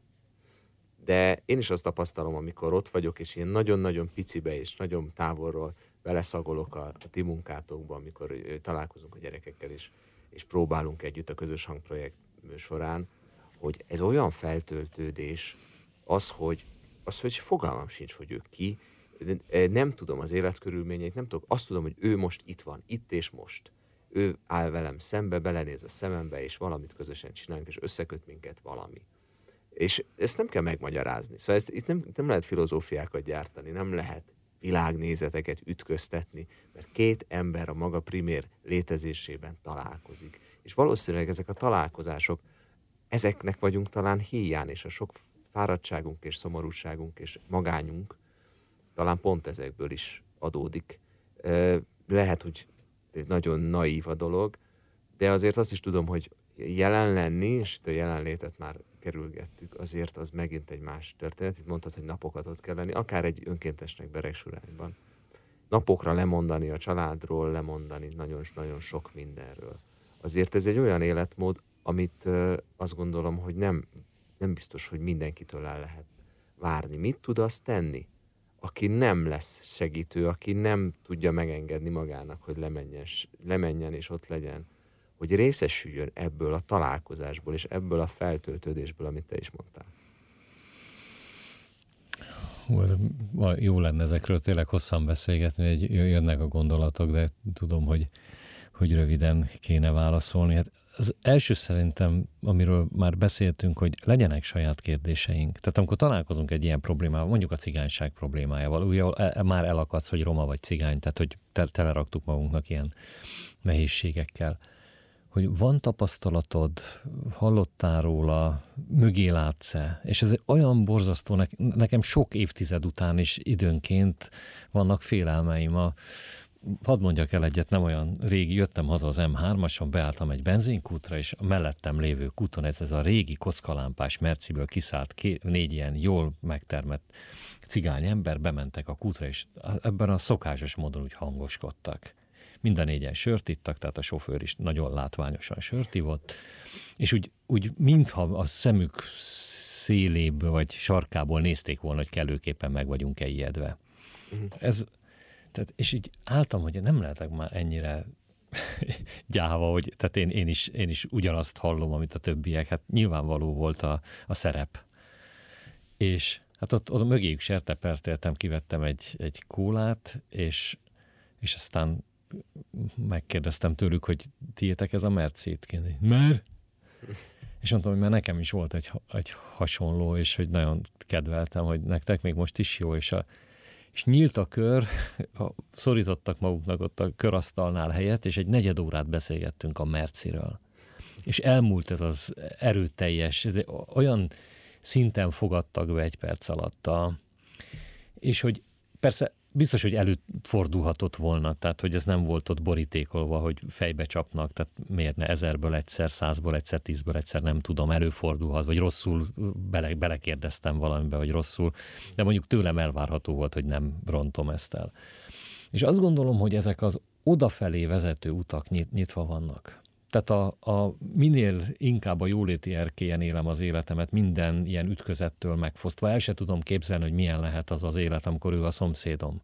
Speaker 1: de én is azt tapasztalom, amikor ott vagyok, és ilyen nagyon-nagyon picibe és nagyon távolról beleszagolok a, a ti munkátokba, amikor találkozunk a gyerekekkel, és, és próbálunk együtt a közös hangprojekt során, hogy ez olyan feltöltődés, az, hogy, az, hogy fogalmam sincs, hogy ő ki, nem tudom az életkörülményeit, nem tudok, azt tudom, hogy ő most itt van, itt és most. Ő áll velem szembe, belenéz a szemembe, és valamit közösen csinálunk, és összeköt minket valami. És ezt nem kell megmagyarázni. Szóval ezt, itt nem, nem lehet filozófiákat gyártani, nem lehet világnézeteket ütköztetni, mert két ember a maga primér létezésében találkozik. És valószínűleg ezek a találkozások ezeknek vagyunk talán híján, és a sok fáradtságunk és szomorúságunk és magányunk talán pont ezekből is adódik. Lehet, hogy nagyon naív a dolog, de azért azt is tudom, hogy jelen lenni, és a jelenlétet már kerülgettük, azért az megint egy más történet. Itt mondtad, hogy napokat ott kell lenni, akár egy önkéntesnek beregsurányban. Napokra lemondani a családról, lemondani nagyon-nagyon sok mindenről. Azért ez egy olyan életmód, amit azt gondolom, hogy nem, nem biztos, hogy mindenkitől el lehet várni. Mit tud azt tenni, aki nem lesz segítő, aki nem tudja megengedni magának, hogy lemenjen, lemenjen és ott legyen, hogy részesüljön ebből a találkozásból és ebből a feltöltődésből, amit te is mondtál.
Speaker 2: Hú, jó lenne ezekről tényleg hosszan beszélgetni, hogy jönnek a gondolatok, de tudom, hogy, hogy röviden kéne válaszolni. Hát az első szerintem, amiről már beszéltünk, hogy legyenek saját kérdéseink. Tehát amikor találkozunk egy ilyen problémával, mondjuk a cigányság problémájával, ugye e, már elakadsz, hogy roma vagy cigány, tehát hogy teleraktuk magunknak ilyen nehézségekkel. Hogy van tapasztalatod, hallottál róla, mögé látsz-e? És ez olyan borzasztó, nekem sok évtized után is időnként vannak félelmeim a, hadd mondjak el egyet, nem olyan régi, jöttem haza az M3-ason, beálltam egy benzinkútra, és a mellettem lévő kúton ez, ez a régi kockalámpás merciből kiszállt ké, négy ilyen jól megtermett cigány ember, bementek a kútra, és ebben a szokásos módon úgy hangoskodtak. Minden négyen sört ittak, tehát a sofőr is nagyon látványosan sört ivott, és úgy, úgy mintha a szemük széléből vagy sarkából nézték volna, hogy kellőképpen meg vagyunk-e ijedve. Uh-huh. Ez tehát, és így álltam, hogy nem lehetek már ennyire gyáva, hogy tehát én, én, is, én is ugyanazt hallom, amit a többiek. Hát nyilvánvaló volt a, a szerep. És hát ott, ott mögéjük sertepertéltem, kivettem egy, egy kólát, és, és aztán megkérdeztem tőlük, hogy tiétek ez a mercét? Mert? És mondtam, hogy már nekem is volt egy, egy hasonló, és hogy nagyon kedveltem, hogy nektek még most is jó, és a, és nyílt a kör, szorítottak maguknak ott a körasztalnál helyet, és egy negyed órát beszélgettünk a Merciről. És elmúlt ez az erőteljes, ez olyan szinten fogadtak be egy perc alatt a, és hogy persze biztos, hogy előfordulhatott volna, tehát hogy ez nem volt ott borítékolva, hogy fejbe csapnak, tehát miért ne ezerből egyszer, százból egyszer, tízből egyszer, nem tudom, előfordulhat, vagy rosszul bele, belekérdeztem valamibe, vagy rosszul, de mondjuk tőlem elvárható volt, hogy nem rontom ezt el. És azt gondolom, hogy ezek az odafelé vezető utak nyit, nyitva vannak. Tehát a, a minél inkább a jóléti erkélyen élem az életemet, minden ilyen ütközettől megfosztva. El se tudom képzelni, hogy milyen lehet az az élet, amikor ő a szomszédom.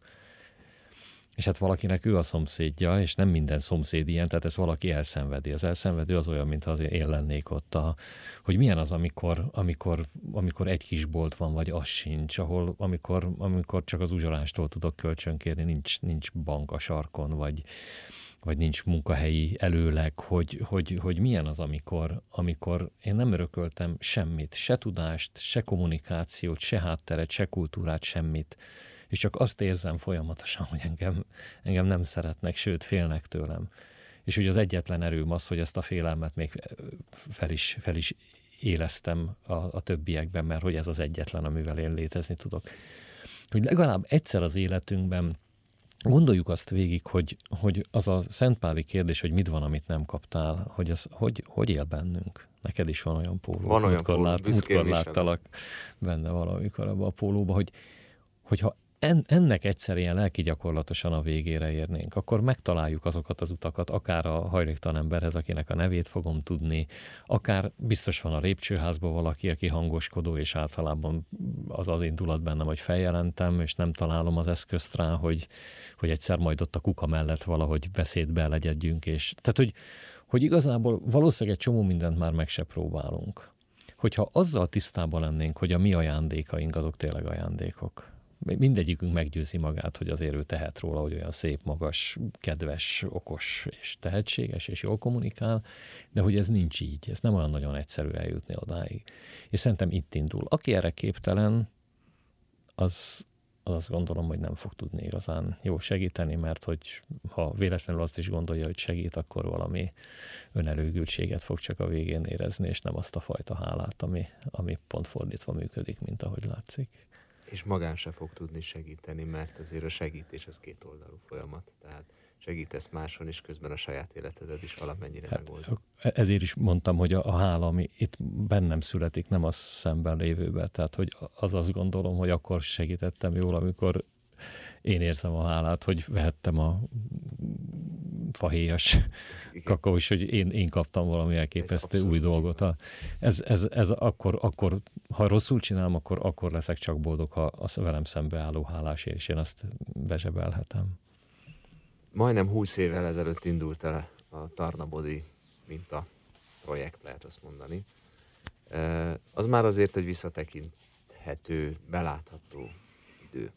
Speaker 2: És hát valakinek ő a szomszédja, és nem minden szomszéd ilyen, tehát ez valaki elszenvedi. Az elszenvedő az olyan, mintha az én lennék ott. A, hogy milyen az, amikor, amikor, amikor egy kis bolt van, vagy az sincs, ahol amikor, amikor csak az uzsolástól tudok kölcsönkérni, nincs, nincs bank a sarkon, vagy, vagy nincs munkahelyi előleg, hogy, hogy, hogy milyen az, amikor, amikor én nem örököltem semmit, se tudást, se kommunikációt, se hátteret, se kultúrát, semmit, és csak azt érzem folyamatosan, hogy engem, engem nem szeretnek, sőt félnek tőlem. És ugye az egyetlen erőm az, hogy ezt a félelmet még fel is, fel is éleztem a, a többiekben, mert hogy ez az egyetlen, amivel én létezni tudok. Hogy legalább egyszer az életünkben Gondoljuk azt végig, hogy, hogy az a szentpáli kérdés, hogy mit van, amit nem kaptál, hogy ez hogy, hogy él bennünk. Neked is van olyan póló.
Speaker 1: Van olyan póló,
Speaker 2: lát, láttalak benne valamikor abban a pólóba, hogy, hogyha en, ennek egyszer ilyen lelki gyakorlatosan a végére érnénk, akkor megtaláljuk azokat az utakat, akár a hajléktalan emberhez, akinek a nevét fogom tudni, akár biztos van a lépcsőházban valaki, aki hangoskodó, és általában az az indulat bennem, hogy feljelentem, és nem találom az eszközt rá, hogy, hogy egyszer majd ott a kuka mellett valahogy beszédbe legyedjünk, és tehát, hogy, hogy igazából valószínűleg egy csomó mindent már meg se próbálunk. Hogyha azzal tisztában lennénk, hogy a mi ajándékaink azok tényleg ajándékok, mindegyikünk meggyőzi magát, hogy azért ő tehet róla, hogy olyan szép, magas, kedves, okos és tehetséges, és jól kommunikál, de hogy ez nincs így, ez nem olyan nagyon egyszerű eljutni odáig. És szerintem itt indul. Aki erre képtelen, az, az azt gondolom, hogy nem fog tudni igazán jó segíteni, mert hogy ha véletlenül azt is gondolja, hogy segít, akkor valami önelőgültséget fog csak a végén érezni, és nem azt a fajta hálát, ami, ami pont fordítva működik, mint ahogy látszik.
Speaker 1: És magán se fog tudni segíteni, mert azért a segítés az két oldalú folyamat. Tehát segítesz máson, és közben a saját életedet is valamennyire hát, megoldod.
Speaker 2: Ezért is mondtam, hogy a, a hála, ami itt bennem születik, nem az szemben lévőben. Tehát, hogy az azt gondolom, hogy akkor segítettem jól, amikor én érzem a hálát, hogy vehettem a fahéjas kakao is, hogy én, én kaptam valami elképesztő ez új dolgot. A, ez, ez, ez akkor, akkor, ha rosszul csinálom, akkor, akkor leszek csak boldog, ha az velem szembeálló hálásért, és én azt bezsebelhetem.
Speaker 1: Majdnem húsz évvel ezelőtt indult el a Tarnabodi minta projekt, lehet azt mondani. Az már azért egy visszatekinthető, belátható idő.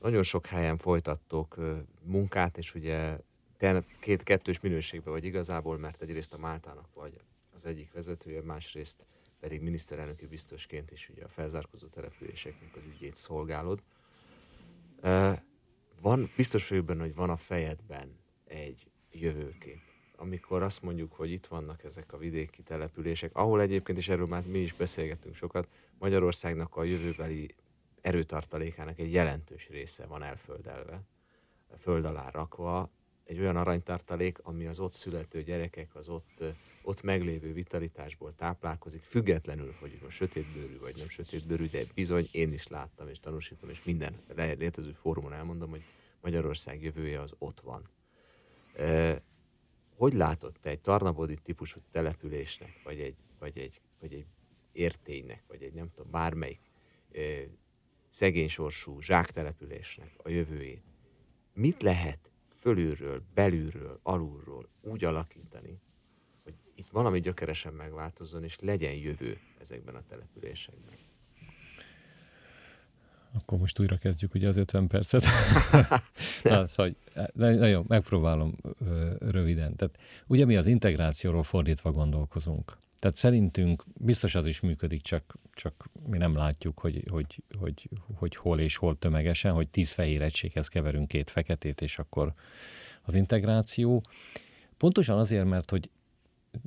Speaker 1: Nagyon sok helyen folytattok munkát, és ugye két kettős minőségben vagy igazából, mert egyrészt a Máltának vagy az egyik vezetője, másrészt pedig miniszterelnöki biztosként is ugye a felzárkozó településeknek az ügyét szolgálod. Van, biztos vagyok benne, hogy van a fejedben egy jövőkép, amikor azt mondjuk, hogy itt vannak ezek a vidéki települések, ahol egyébként, és erről már mi is beszélgettünk sokat, Magyarországnak a jövőbeli erőtartalékának egy jelentős része van elföldelve, föld alá rakva, egy olyan aranytartalék, ami az ott születő gyerekek, az ott, ott meglévő vitalitásból táplálkozik, függetlenül, hogy most sötétbőrű vagy nem sötétbőrű, de bizony én is láttam és tanúsítom, és minden létező fórumon elmondom, hogy Magyarország jövője az ott van. Hogy látod te egy Tarnabodi típusú településnek, vagy egy, vagy egy, vagy egy érténynek, vagy egy nem tudom, bármelyik szegény sorsú zsáktelepülésnek a jövőjét? Mit lehet fölülről, belülről, alulról úgy alakítani, hogy itt valami gyökeresen megváltozzon, és legyen jövő ezekben a településekben.
Speaker 2: Akkor most újra kezdjük ugye az 50 percet. Na, szóval, nagyon megpróbálom röviden. Tehát, ugye mi az integrációról fordítva gondolkozunk. Tehát szerintünk biztos az is működik, csak, csak mi nem látjuk, hogy, hogy, hogy, hogy hol és hol tömegesen, hogy tíz fehér egységhez keverünk két feketét, és akkor az integráció. Pontosan azért, mert hogy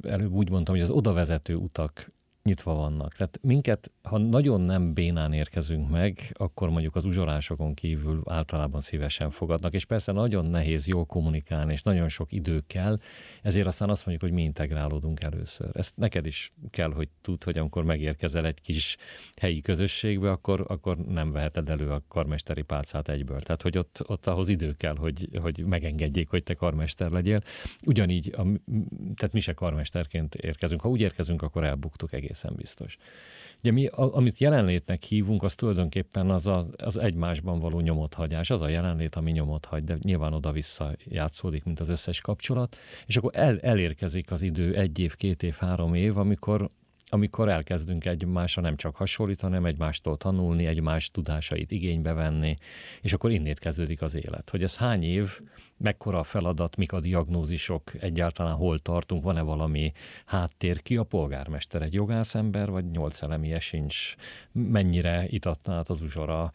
Speaker 2: előbb úgy mondtam, hogy az oda vezető utak nyitva vannak. Tehát minket, ha nagyon nem bénán érkezünk meg, akkor mondjuk az uzsorásokon kívül általában szívesen fogadnak, és persze nagyon nehéz jól kommunikálni, és nagyon sok idő kell, ezért aztán azt mondjuk, hogy mi integrálódunk először. Ezt neked is kell, hogy tud, hogy amikor megérkezel egy kis helyi közösségbe, akkor, akkor nem veheted elő a karmesteri pálcát egyből. Tehát, hogy ott, ott ahhoz idő kell, hogy, hogy megengedjék, hogy te karmester legyél. Ugyanígy, a, tehát mi se karmesterként érkezünk. Ha úgy érkezünk, akkor elbuktuk egész egészen biztos. Ugye mi, amit jelenlétnek hívunk, az tulajdonképpen az, a, az egymásban való nyomothagyás, az a jelenlét, ami nyomot hagy, de nyilván oda-vissza játszódik, mint az összes kapcsolat, és akkor el, elérkezik az idő egy év, két év, három év, amikor amikor elkezdünk egymásra nem csak hasonlítani, hanem egymástól tanulni, egymás tudásait igénybe venni, és akkor innét kezdődik az élet. Hogy ez hány év, mekkora a feladat, mik a diagnózisok, egyáltalán hol tartunk, van-e valami háttér, ki a polgármester, egy jogászember, vagy nyolc elemie sincs, mennyire itatta át az uzsora,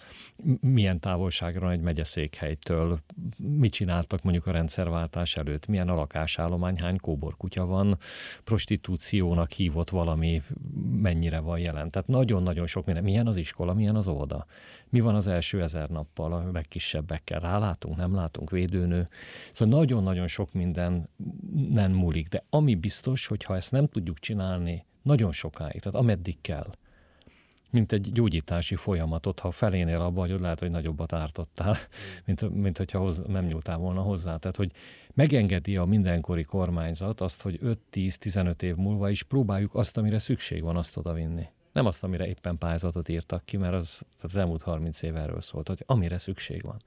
Speaker 2: milyen távolságra egy megyeszékhelytől, mit csináltak mondjuk a rendszerváltás előtt, milyen a lakásállomány, hány kóborkutya van, prostitúciónak hívott valami, mennyire van jelen. Tehát nagyon-nagyon sok minden. Milyen az iskola, milyen az óvoda mi van az első ezer nappal a legkisebbekkel, rálátunk, nem látunk, védőnő. Szóval nagyon-nagyon sok minden nem múlik, de ami biztos, hogy ha ezt nem tudjuk csinálni nagyon sokáig, tehát ameddig kell, mint egy gyógyítási folyamatot, ha felénél abba, hogy lehet, hogy nagyobbat ártottál, mint, mint hogyha hoz, nem nyúltál volna hozzá. Tehát, hogy megengedi a mindenkori kormányzat azt, hogy 5-10-15 év múlva is próbáljuk azt, amire szükség van, azt odavinni. Nem azt, amire éppen pályázatot írtak ki, mert az, az elmúlt 30 év erről szólt, hogy amire szükség van.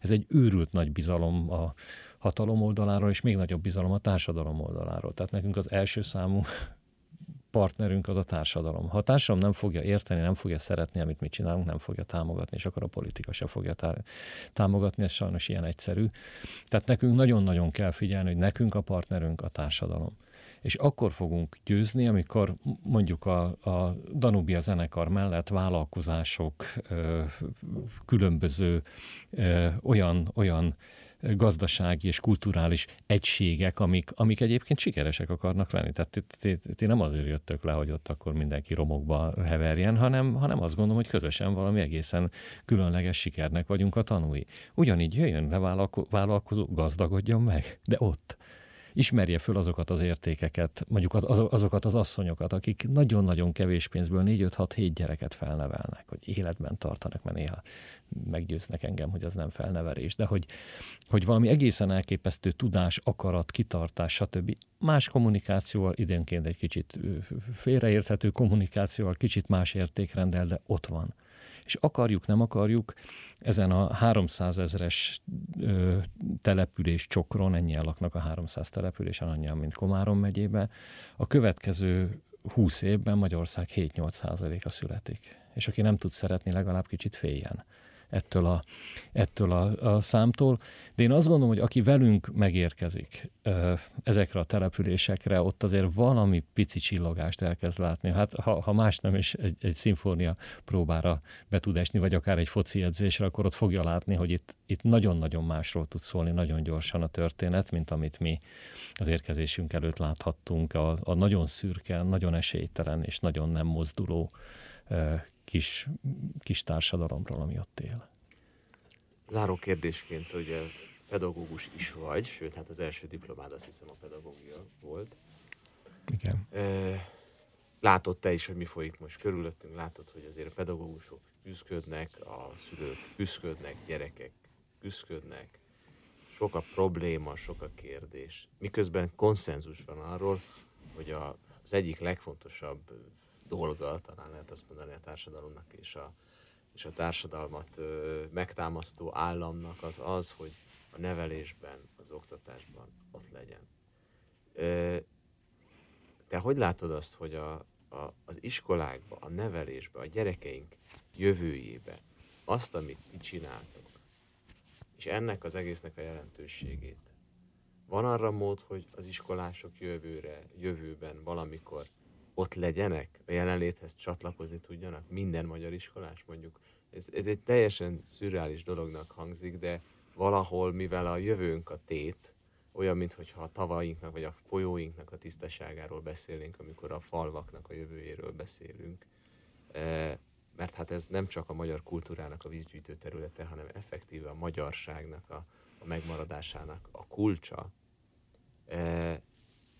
Speaker 2: Ez egy őrült nagy bizalom a hatalom oldaláról, és még nagyobb bizalom a társadalom oldaláról. Tehát nekünk az első számú partnerünk az a társadalom. Ha a társadalom nem fogja érteni, nem fogja szeretni, amit mi csinálunk, nem fogja támogatni, és akkor a politika se fogja támogatni, ez sajnos ilyen egyszerű. Tehát nekünk nagyon-nagyon kell figyelni, hogy nekünk a partnerünk a társadalom és akkor fogunk győzni, amikor mondjuk a, a Danubia zenekar mellett vállalkozások, különböző olyan, olyan gazdasági és kulturális egységek, amik, amik egyébként sikeresek akarnak lenni. Tehát ti, ti, ti nem azért jöttök le, hogy ott akkor mindenki romokba heverjen, hanem, hanem azt gondolom, hogy közösen valami egészen különleges sikernek vagyunk a tanúi. Ugyanígy jöjjön le vállalko, gazdagodjon meg, de ott ismerje föl azokat az értékeket, mondjuk azokat az asszonyokat, akik nagyon-nagyon kevés pénzből 4-5-6-7 gyereket felnevelnek, hogy életben tartanak, mert néha meggyőznek engem, hogy az nem felnevelés, de hogy, hogy valami egészen elképesztő tudás, akarat, kitartás, stb. Más kommunikációval, időnként egy kicsit félreérthető kommunikációval, kicsit más értékrendel, de ott van és akarjuk, nem akarjuk, ezen a 300 ezres település csokron, ennyien laknak a 300 településen, annyian, mint Komárom megyében, a következő 20 évben Magyarország 7-8 százaléka születik. És aki nem tud szeretni, legalább kicsit féljen ettől a, ettől a, a számtól. De én azt gondolom, hogy aki velünk megérkezik ezekre a településekre, ott azért valami pici csillogást elkezd látni. Hát ha, ha más nem is egy, egy szimfónia próbára be tud esni, vagy akár egy foci edzésre, akkor ott fogja látni, hogy itt, itt nagyon-nagyon másról tud szólni nagyon gyorsan a történet, mint amit mi az érkezésünk előtt láthattunk. A, a nagyon szürke, nagyon esélytelen és nagyon nem mozduló kis, kis társadalomról, ami ott él.
Speaker 1: Záró kérdésként, ugye pedagógus is vagy, sőt, hát az első diplomád azt hiszem a pedagógia volt.
Speaker 2: Igen.
Speaker 1: Látod te is, hogy mi folyik most körülöttünk, látod, hogy azért a pedagógusok küzdködnek, a szülők küzdködnek, gyerekek küzdködnek, sok a probléma, sok a kérdés. Miközben konszenzus van arról, hogy a, az egyik legfontosabb dolga, talán lehet azt mondani a társadalomnak és a, és a társadalmat megtámasztó államnak az az, hogy a nevelésben, az oktatásban ott legyen. Te hogy látod azt, hogy a, a, az iskolákba, a nevelésbe, a gyerekeink jövőjébe azt, amit ti csináltok, és ennek az egésznek a jelentőségét, van arra mód, hogy az iskolások jövőre, jövőben valamikor ott legyenek, a jelenléthez csatlakozni tudjanak, minden magyar iskolás mondjuk. Ez, ez egy teljesen szürreális dolognak hangzik, de valahol, mivel a jövőnk a tét, olyan, mintha a tavainknak vagy a folyóinknak a tisztaságáról beszélnénk, amikor a falvaknak a jövőjéről beszélünk. E, mert hát ez nem csak a magyar kultúrának a vízgyűjtő területe, hanem effektíve a magyarságnak a, a megmaradásának a kulcsa. E,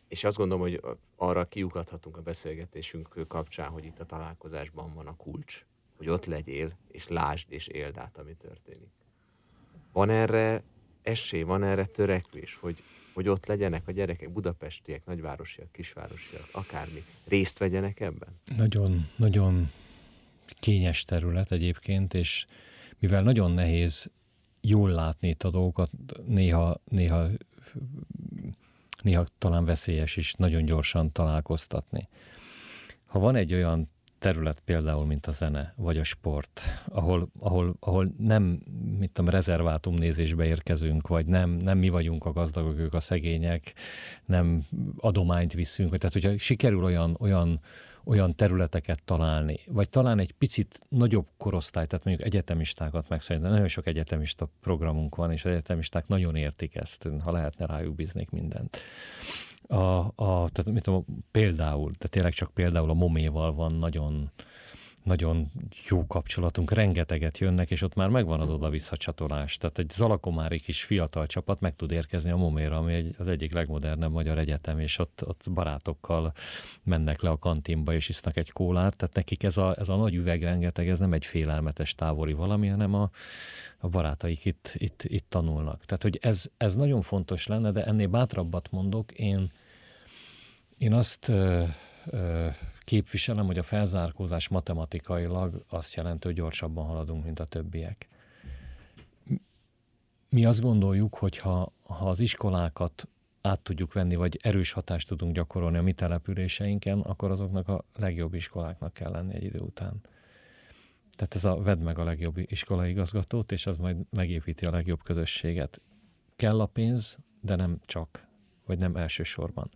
Speaker 1: és azt gondolom, hogy arra kiukadhatunk a beszélgetésünk kapcsán, hogy itt a találkozásban van a kulcs, hogy ott legyél, és lásd és éld át, ami történik. Van erre esély, van erre törekvés, hogy, hogy ott legyenek a gyerekek, budapestiek, nagyvárosiak, kisvárosiak, akármi, részt vegyenek ebben?
Speaker 2: Nagyon, nagyon kényes terület egyébként, és mivel nagyon nehéz jól látni itt a dolgokat, néha, néha, néha talán veszélyes is nagyon gyorsan találkoztatni. Ha van egy olyan terület például, mint a zene, vagy a sport, ahol, ahol, ahol nem, mit tudom, rezervátum nézésbe érkezünk, vagy nem, nem mi vagyunk a gazdagok, ők a szegények, nem adományt viszünk, tehát hogyha sikerül olyan, olyan, olyan területeket találni, vagy talán egy picit nagyobb korosztály, tehát mondjuk egyetemistákat meg szerintem nagyon sok egyetemista programunk van, és az egyetemisták nagyon értik ezt, ha lehetne rájuk bíznék mindent. A, a, tehát mit tudom, például, de tényleg csak például a moméval van nagyon, nagyon jó kapcsolatunk, rengeteget jönnek, és ott már megvan az oda-vissza. Tehát egy zalakomári kis fiatal csapat meg tud érkezni a Moméra, ami egy, az egyik legmodernebb magyar egyetem, és ott, ott barátokkal mennek le a kantinba, és isznak egy kólát. Tehát nekik ez a, ez a nagy üveg rengeteg, ez nem egy félelmetes távoli valami, hanem a, a barátaik itt, itt, itt tanulnak. Tehát, hogy ez, ez nagyon fontos lenne, de ennél bátrabbat mondok, én, én azt ö, ö, képviselem, hogy a felzárkózás matematikailag azt jelenti, hogy gyorsabban haladunk, mint a többiek. Mi azt gondoljuk, hogy ha, ha az iskolákat át tudjuk venni, vagy erős hatást tudunk gyakorolni a mi településeinken, akkor azoknak a legjobb iskoláknak kell lenni egy idő után. Tehát ez a vedd meg a legjobb iskolai igazgatót, és az majd megépíti a legjobb közösséget. Kell a pénz, de nem csak, vagy nem elsősorban.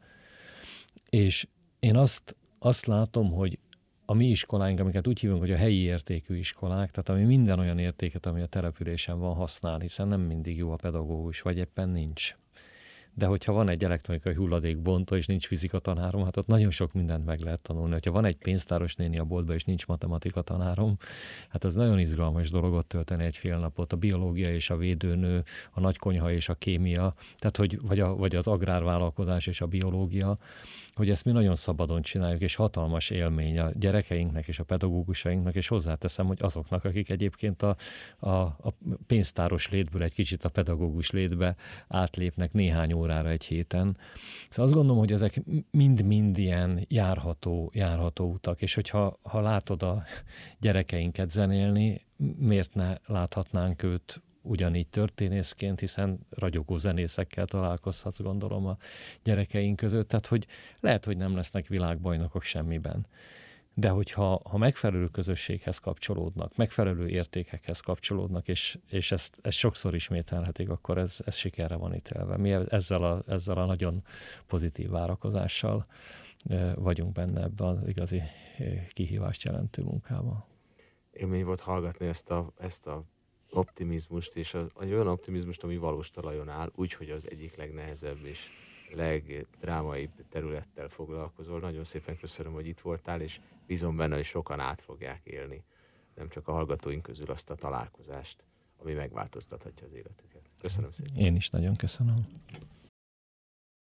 Speaker 2: És én azt, azt látom, hogy a mi iskoláink, amiket úgy hívunk, hogy a helyi értékű iskolák, tehát ami minden olyan értéket, ami a településen van, használ, hiszen nem mindig jó a pedagógus, vagy éppen nincs de hogyha van egy elektronikai hulladékbontó, és nincs fizika tanárom, hát ott nagyon sok mindent meg lehet tanulni. Hogyha van egy pénztáros néni a boltban, és nincs matematika tanárom, hát az nagyon izgalmas dolog ott tölteni egy fél napot. A biológia és a védőnő, a nagykonyha és a kémia, tehát hogy, vagy, a, vagy az agrárvállalkozás és a biológia, hogy ezt mi nagyon szabadon csináljuk, és hatalmas élmény a gyerekeinknek és a pedagógusainknak, és hozzáteszem, hogy azoknak, akik egyébként a, a, a pénztáros létből egy kicsit a pedagógus létbe átlépnek néhány órára egy héten. Szóval azt gondolom, hogy ezek mind-mind ilyen járható, járható utak, és hogyha ha látod a gyerekeinket zenélni, miért ne láthatnánk őt ugyanígy történészként, hiszen ragyogó zenészekkel találkozhatsz, gondolom a gyerekeink között, tehát hogy lehet, hogy nem lesznek világbajnokok semmiben. De hogyha ha megfelelő közösséghez kapcsolódnak, megfelelő értékekhez kapcsolódnak, és, és ezt, ezt sokszor ismételhetik, akkor ez, ez sikerre van ítélve. Mi ezzel a, ezzel a nagyon pozitív várakozással vagyunk benne ebben az igazi kihívást jelentő munkában.
Speaker 1: Élmény volt hallgatni ezt a, ezt a optimizmust, és az, egy olyan optimizmust, ami valós talajon áll, úgyhogy az egyik legnehezebb és legdrámaibb területtel foglalkozol. Nagyon szépen köszönöm, hogy itt voltál, és bízom benne, hogy sokan át fogják élni, nem csak a hallgatóink közül azt a találkozást, ami megváltoztathatja az életüket. Köszönöm szépen.
Speaker 2: Én is nagyon köszönöm.